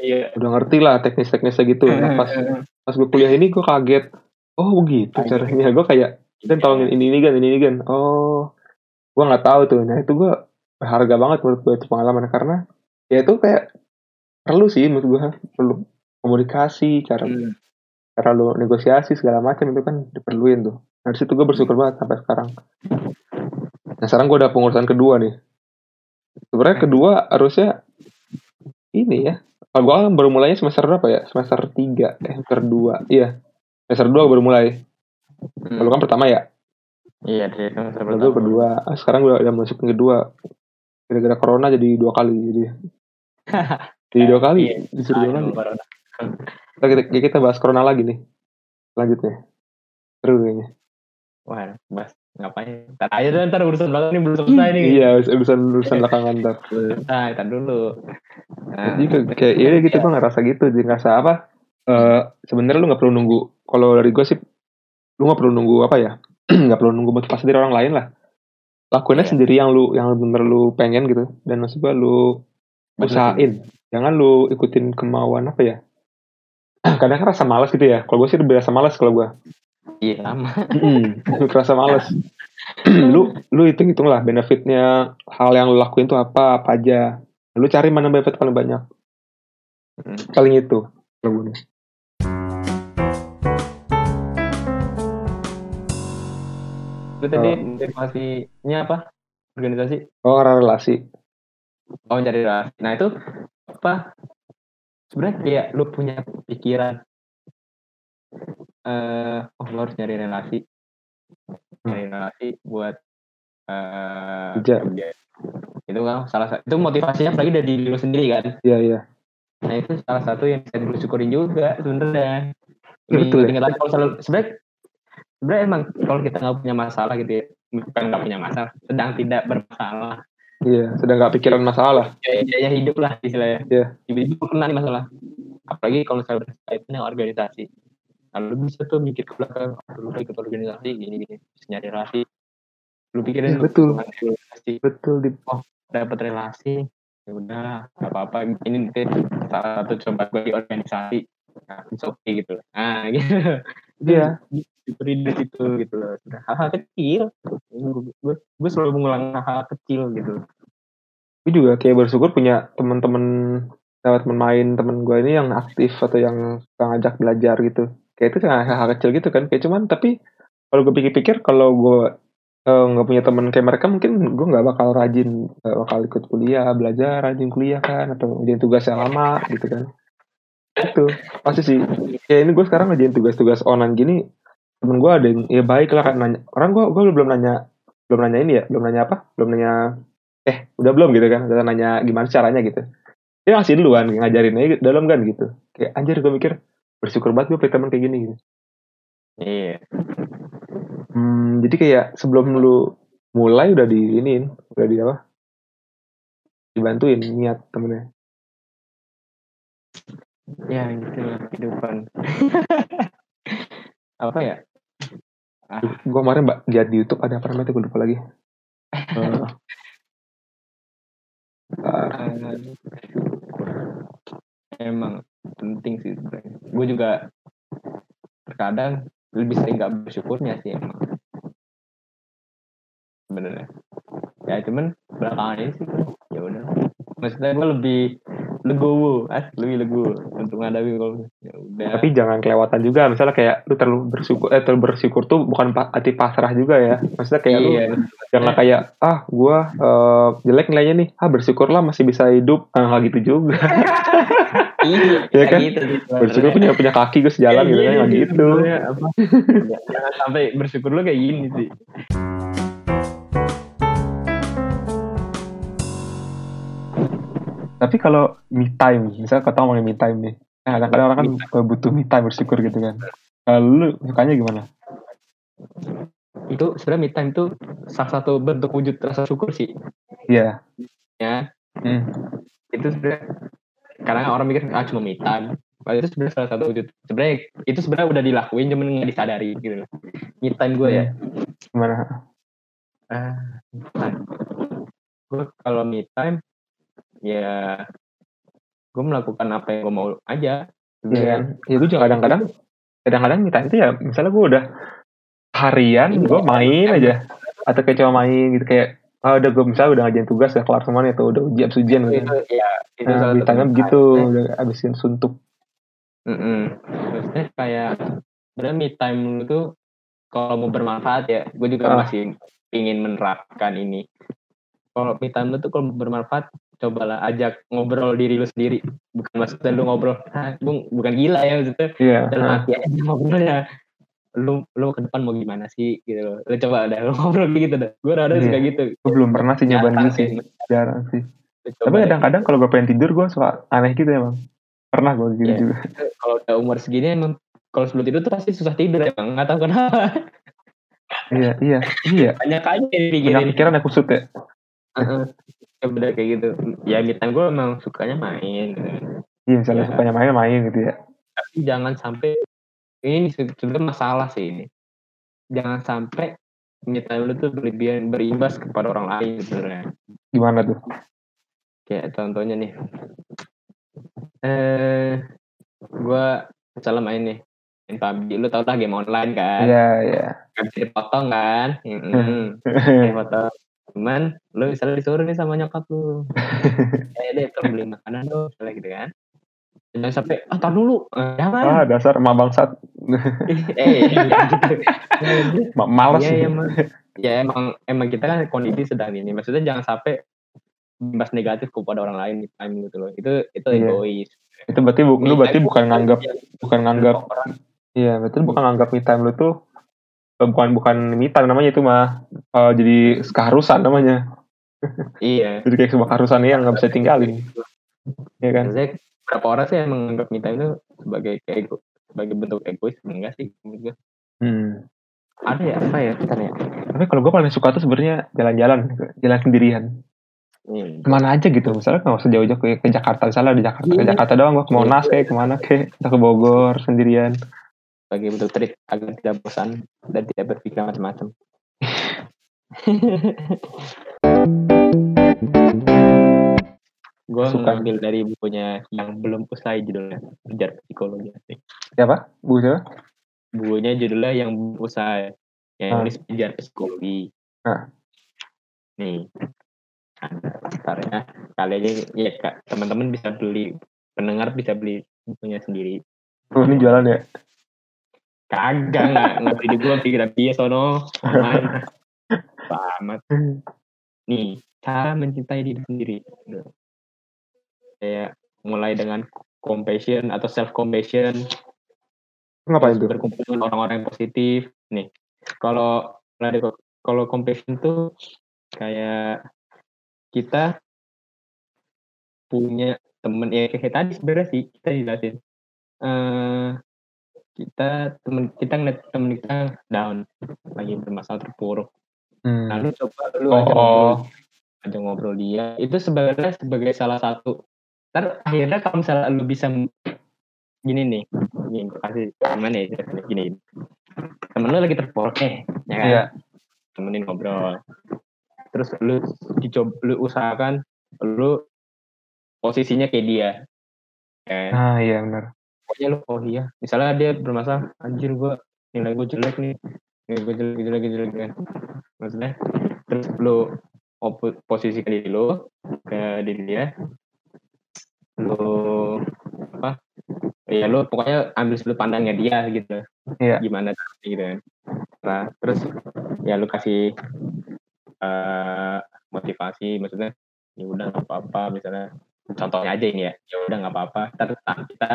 Iya. udah ngerti lah teknis-teknisnya gitu. Nah pas pas gue kuliah ini gue kaget. Oh begitu caranya. Gue kayak kan tolongin ini ini kan ini ini kan oh gue nggak tahu tuh. Nah itu gue berharga banget menurut gue itu pengalaman. Karena ya itu kayak perlu sih menurut gue perlu komunikasi cara Hmm. cara lu negosiasi segala macam itu kan diperluin tuh. Nah, dari situ gue bersyukur banget sampai sekarang. Nah sekarang gue udah pengurusan kedua nih. Sebenarnya kedua harusnya ini ya. Kalau gue kan baru mulainya semester berapa ya? Semester 3 eh semester 2 iya semester 2 baru mulai. Hmm. kalau kan pertama ya. Iya, dari semester pertama. kedua. Ah, sekarang gue udah masuk ke kedua gara-gara corona jadi dua kali jadi jadi dua kali? Iya. disuruh dua kali corona. Ntar kita, kita bahas corona lagi nih. Selanjutnya seru kayaknya. Wah, Mas, ngapain? Ntar aja deh, ntar urusan belakang ini belum selesai nih. iya urusan urusan belakangan ntar. Selesai, ntar dulu. Nah, jadi kayak, iya gitu gue ngerasa gitu. Jadi ngerasa apa? Eh sebenarnya lu nggak perlu nunggu kalau dari gue sih lu nggak perlu nunggu apa ya? Nggak perlu nunggu motivasi dari orang lain lah lakuinnya Iya. sendiri yang lu yang bener lu pengen gitu. Dan maksud gue lu Bener. usahain. Jangan lu ikutin kemauan apa ya? Kadang kan rasa malas gitu ya. Kalau gue sih berasa malas kalau gue iya lama. lu kerasa malas lu lu hitung hitung lah benefitnya hal yang lu lakuin tuh apa apa aja. Lu cari mana benefit paling banyak. Hmm. paling itu. Kalau gue Itu tadi Oh. motivasinya apa? Organisasi? oh relasi Oh, cari relasi. Nah, itu apa? Sebenarnya kayak lu punya pikiran eh oh, lu harus nyari relasi. Nyari relasi buat eh Kerja. kerja. Itu kan salah satu itu motivasinya apalagi dari diri lu sendiri kan. iya iya Nah, itu salah satu yang bisa lu syukurin juga sebenarnya. Betul ya. ingat lagi kalau selalu sebenarnya sebenarnya emang kalau kita nggak punya masalah gitu ya bukan nggak punya masalah sedang tidak bermasalah. Iya sedang nggak pikiran masalah. Gaya gaya hidup lah istilahnya. Iya. tiba-tiba kena nih masalah. Apalagi kalau saya berkaitan dengan organisasi. Lalu bisa tuh mikir ke belakang "Oh, dulu ikut organisasi gini gini bisa nyari relasi. Lu pikirin Iya, betul. relasi. Betul di dapat relasi. Ya udah nggak apa-apa ini nanti salah satu coba gue di organisasi. Nah, it's okay gitu. Nah gitu. Iya. Diberi dari situ gitu loh. Hal-hal kecil. Gue selalu mengulang hal-hal kecil gitu. Gue juga kayak bersyukur punya teman-teman lewat main teman gue ini yang aktif atau yang suka ngajak belajar gitu. Kayak itu hal, hal kecil gitu kan. Kayak cuman tapi kalau gue pikir-pikir kalau gue eh, nggak punya teman kayak mereka mungkin gue nggak bakal rajin nggak bakal ikut kuliah belajar rajin kuliah kan atau ngerjain tugasnya lama gitu kan. Itu. Pasti sih. Kayak ini gue sekarang ngerjain tugas-tugas online gini temen gue ada yang ya baik lah kan nanya orang gue gue belum nanya belum nanya ini ya belum nanya apa? Belum nanya eh udah belum gitu kan udah nanya gimana caranya gitu. Dia ngasih duluan ngajarin aja dalam kan gitu. Kayak anjir gue mikir bersyukur banget gue punya teman kayak gini gitu. Iya. Hmm, jadi kayak sebelum lu mulai udah di iniin udah di apa? Dibantuin niat temennya. Ya gitu lah kehidupan apa ya? Gue kemarin mbak lihat di YouTube ada apa namanya? Gue lupa lagi. Bentar. emang penting sih sebenarnya. Gue juga terkadang lebih sering gak bersyukurnya sih emang. Sebenarnya. Ya cuman belakangan ini sih ya udah. Maksudnya gue lebih legowo ah lebih legowo untuk menghadapi kalau ya udah. Tapi jangan kelewatan juga misalnya kayak lu terlalu bersyukur eh terlalu bersyukur tuh bukan hati pasrah juga ya. Maksudnya kayak lu iya Jangan kayak ah gua eh, jelek nilainya nih, ah bersyukurlah masih bisa hidup. Ah nggak gitu juga. iya Iya kayak kan? gitu bersyukur punya punya kaki gue sejalan gitu kan nggak gitu. jangan sampai bersyukur lu kayak gini sih Tapi kalau me time, misalnya kata ngomongin me time nih, nah, kadang-kadang orang kan butuh me time bersyukur gitu kan. Kalau lu sukanya gimana? itu sebenarnya me time itu salah satu bentuk wujud rasa syukur sih Iya. ya Hmm. itu sebenarnya karena orang mikir ah cuma me time Padahal itu sebenarnya salah satu wujud sebenarnya itu sebenarnya udah dilakuin cuman nggak disadari gitu loh me time gue ya Gimana? ah time gue kalau me time ya gue melakukan apa yang gue mau aja Iya kan? Ya gue juga kadang-kadang, kadang-kadang time itu ya, misalnya gue udah harian, Iya. gue main aja. Atau kayak cuma main gitu, kayak, ah udah gue misalnya udah ngajain tugas, ya kelar semuanya tuh, udah ujian ujian gitu. itu ya itu Nah, begitu, time. udah abisin suntuk. Mm-mm. Terusnya kayak sebenarnya me time lu tuh kalau mau bermanfaat ya, gue juga Ah. masih ingin menerapkan ini. Kalau me time lu tuh kalau bermanfaat, cobalah ajak ngobrol diri lu sendiri. Bukan maksudnya lu ngobrol, ah, bung, bukan gila ya maksudnya. Iya. Dalam hati aja ngobrolnya. Lu lu ke depan mau gimana sih gitu loh. Lu coba dah lu ngobrol gitu dah. Gue rada Iya. suka gitu. gue belum pernah sih Jarang gitu sih, jarang sih. Tapi kadang-kadang kalau gue pengen tidur, gue suka aneh gitu emang. Pernah gue gitu Iya. juga. kalau udah umur segini emang kalau sebelum tidur tuh pasti susah tidur emang nggak tahu kenapa Iya, iya, iya. banyak aja yang dipikirin pikiran ya kusut ya. Ya bener kayak gitu ya time gue emang sukanya main gitu. Iya, misalnya Iya. sukanya main-main gitu ya. tapi jangan sampai ini se- sebenarnya masalah sih ini jangan sampai time lu tuh berlebihan berimbas kepada orang lain sebenarnya Gimana tuh? kayak contohnya nih eh gue misalnya main nih main PUBG lu tau lah game online kan Iya, iya. Gak bisa dipotong kan Mm-mm. dipotong cuman lu misalnya disuruh nih sama nyokap lu. Eh deh tolong beli makanan dong misalnya gitu kan. Jangan sampai ah tar dulu. Eh, jangan. Ah, dasar emak bangsat. eh gitu. Ma- Males ya, sih. emang. Ya emang emang kita kan kondisi sedang ini. Maksudnya jangan sampai imbas negatif kepada orang lain di time gitu loh. Itu itu Iya. egois. Itu berarti bu- lu berarti bukan nganggap bukan nganggap iya, berarti bukan nganggap me time lu tuh bukan bukan time namanya itu mah eh, jadi keharusan namanya. iya Jadi kayak sebuah keharusan yang nggak bisa tinggalin. Iya kan? Maksudnya berapa orang sih yang menganggap me time itu sebagai kayak ego, sebagai bentuk egois enggak sih menurut Hmm. ada ya apa ya kita ya Tapi kalau gue paling suka tuh sebenarnya jalan-jalan, jalan sendirian. Hmm. Ke mana aja gitu, misalnya nggak usah jauh-jauh ke, ke Jakarta, misalnya di Jakarta, ke Iya. Jakarta doang, gue ke Monas kayak ke mana kayak, ke Bogor sendirian. Sebagai bentuk trik agar tidak bosan dan tidak berpikir macam-macam gue Suka. ngambil dari bukunya yang belum usai judulnya Kejar Psikologi. Siapa? Bu siapa? bukunya judulnya yang belum usai yang Ah. nulis Kejar Psikologi Ah. nih ada daftarnya kali aja ya kak teman-teman bisa beli pendengar bisa beli bukunya sendiri Oh, ini jualan ya? Kagak nggak nggak di gua pikir dia sono. Amat nih cara mencintai diri sendiri. Kayak mulai dengan compassion atau self compassion Ngapain tuh? berkumpul dengan orang-orang yang positif. Nih kalau kalau compassion tuh kayak kita punya temen ya kayak tadi sebenarnya sih kita jelasin eh kita temen kita ngeliat temen kita down. Lagi bermasalah terpuruk. Hmm. lalu coba lu Oh, aja oh. ngobrol. Aja ngobrol dia. Itu sebenarnya sebagai salah satu. Ntar akhirnya kalau misalnya lu bisa gini nih. Gini kasih gimana ya gini. Temen lu lagi terpuruk nih ya kan? Iya. temenin ngobrol. Terus lu dicoba lu usahakan lu posisinya kayak dia. Kan? Ah, iya benar. Pokoknya lu oh iya. Misalnya dia bermasalah anjir gua nilai gue jelek nih. Nilai gue jelek jelek jelek kan maksudnya terus lu posisikan diri lu ke diri dia. Lu apa ya lu pokoknya ambil sudut pandangnya dia gitu. Iya. gimana gitu kan. Nah terus ya lu kasih uh, motivasi maksudnya ya udah nggak apa-apa misalnya. Contohnya aja ini ya. Ya udah nggak apa-apa kita kita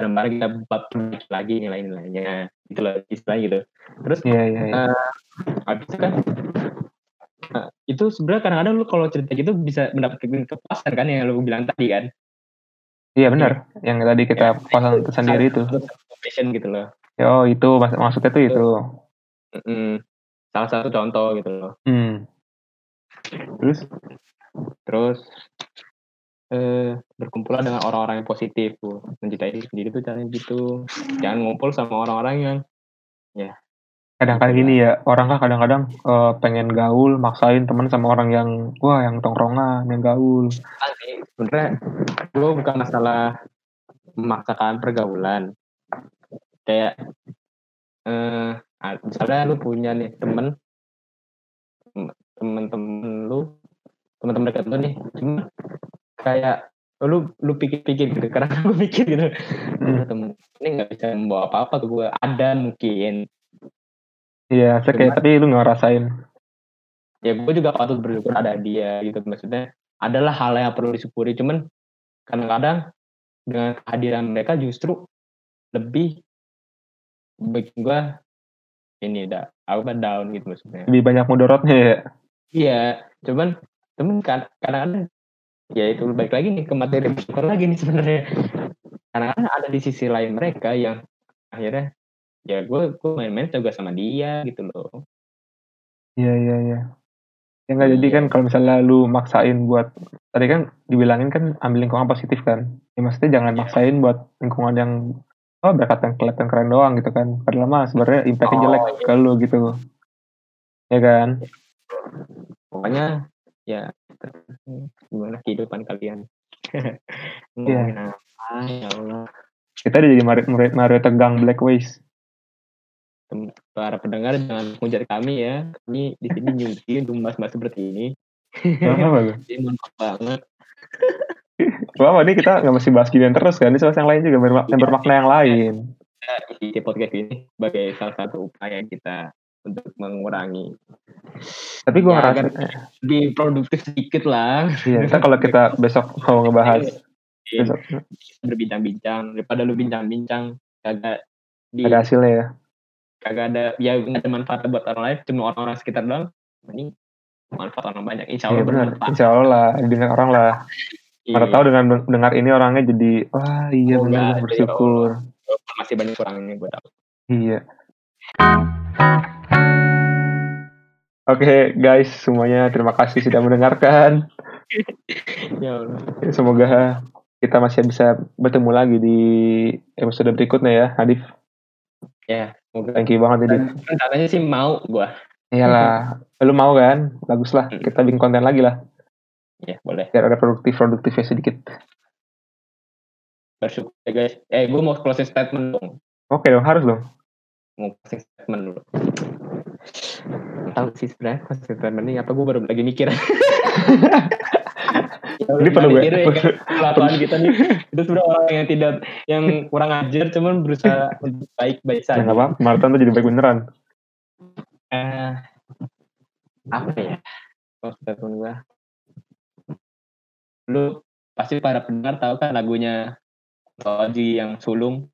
bareng-bareng kita buat lagi nilai-nilainya. Gitu loh istilahnya gitu. Terus yeah, yeah, yeah. Uh, habis itu kan uh, itu sebenarnya kadang-kadang lu kalau cerita gitu bisa mendapatkan kepuasan kan yang lu bilang tadi kan? Iya benar. Yang tadi kita ya, pasang itu. Sendiri itu passion gitu loh. Oh itu mak maksudnya tuh itu. Mm -mm. salah satu contoh gitu loh. Hmm. terus terus eh, berkumpul dengan orang-orang yang positif. Tuh mencintai diri sendiri tuh caranya gitu. Jangan ngumpul sama orang-orang yang ya. Kadang-kadang gini ya orang kan kadang-kadang uh, pengen gaul maksain temen sama orang yang wah yang tongkrongan yang gaul. Sebenarnya gue bukan masalah memaksakan pergaulan. Kayak eh misalnya lu punya nih temen temen-temen lu teman-teman dekat lu nih cuma kayak lu lu pikir-pikir gitu. Karena gue pikir gitu. Hmm. temen ini nggak bisa membawa apa-apa ke gue ada mungkin. Iya saya kayak tapi lu nggak rasain. Ya gue juga patut bersyukur ada dia gitu. Maksudnya adalah hal yang perlu disyukuri. Cuman kadang-kadang dengan kehadiran mereka justru lebih bikin gue ini dah aku kan down gitu maksudnya. Lebih banyak mudorotnya ya? Iya cuman cuman kan kadang-kadang ya itu baik lagi nih ke materi bersyukur lagi nih sebenarnya. Karena ada di sisi lain mereka yang akhirnya ya gue gue main-main juga sama dia gitu loh. Iya iya iya. Ya nggak jadi kan kalau misalnya lu maksain buat tadi kan dibilangin kan ambil lingkungan positif kan. Ya maksudnya jangan yeah. maksain buat lingkungan yang oh berkat yang kelihatan keren doang gitu kan. Padahal mah sebenarnya impactnya oh, jelek iya. ke lu gitu. Ya kan? Pokoknya ya gimana kehidupan kalian? Iya. ya Allah. Kita jadi Mario, Mario tegang Black Ways para pendengar jangan menghujat kami ya. Kami di sini nyuci untuk mas-mas seperti ini. Ini banget. Wah, ini kita nggak mesti bahas ginian terus kan? Ini soal yang lain juga bermak yang bermakna yang lain. Di podcast ini sebagai salah satu upaya kita untuk mengurangi. Tapi gue ya, ngerasa lebih produktif sedikit lah. Iya, kita kalau kita besok mau ngebahas iya. besok berbincang-bincang daripada lu bincang-bincang kagak di, ada hasilnya ya. Kagak ada ya nggak ada manfaat buat orang lain, cuma orang-orang sekitar doang. Ini manfaat orang banyak. Insya Allah ya, bermanfaat. Insya Allah lah, dengar orang lah. Iya. tahu dengan dengar ini orangnya jadi wah iya oh, benar bersyukur. Masih banyak kurangnya gue tahu. Iya. Oke okay, guys, semuanya terima kasih sudah mendengarkan. ya Allah. Semoga kita masih bisa bertemu lagi di episode berikutnya ya, Hadif. Ya, semoga. Thank you banget, Hadif. Rencananya sih mau gua. Iyalah, lu mau kan? Bagus lah, hmm. kita bikin konten lagi lah. Ya, boleh. Biar ada produktif-produktifnya sedikit. Bersyukur ya guys. Eh, gue mau closing statement dong. Oke dong, harus dong. Mau closing statement dulu. Tahu sih sebenarnya statement ini apa gue baru lagi mikir. Ya, ini perlu gue ya, kelakuan kita nih? Itu sudah orang yang tidak yang kurang ajar cuman berusaha untuk baik baik saja. ya, apa Martin tuh jadi baik beneran. Eh apa ya? Oh statement gue lu pasti para pendengar tahu kan lagunya Oji yang sulung.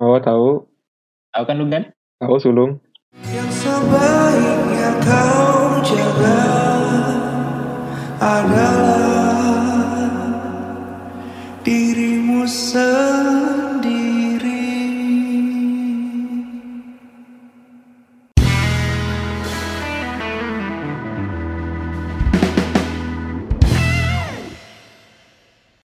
Oh tahu tahu kan lu kan? Tahu sulung. Yang sebaiknya kau jaga adalah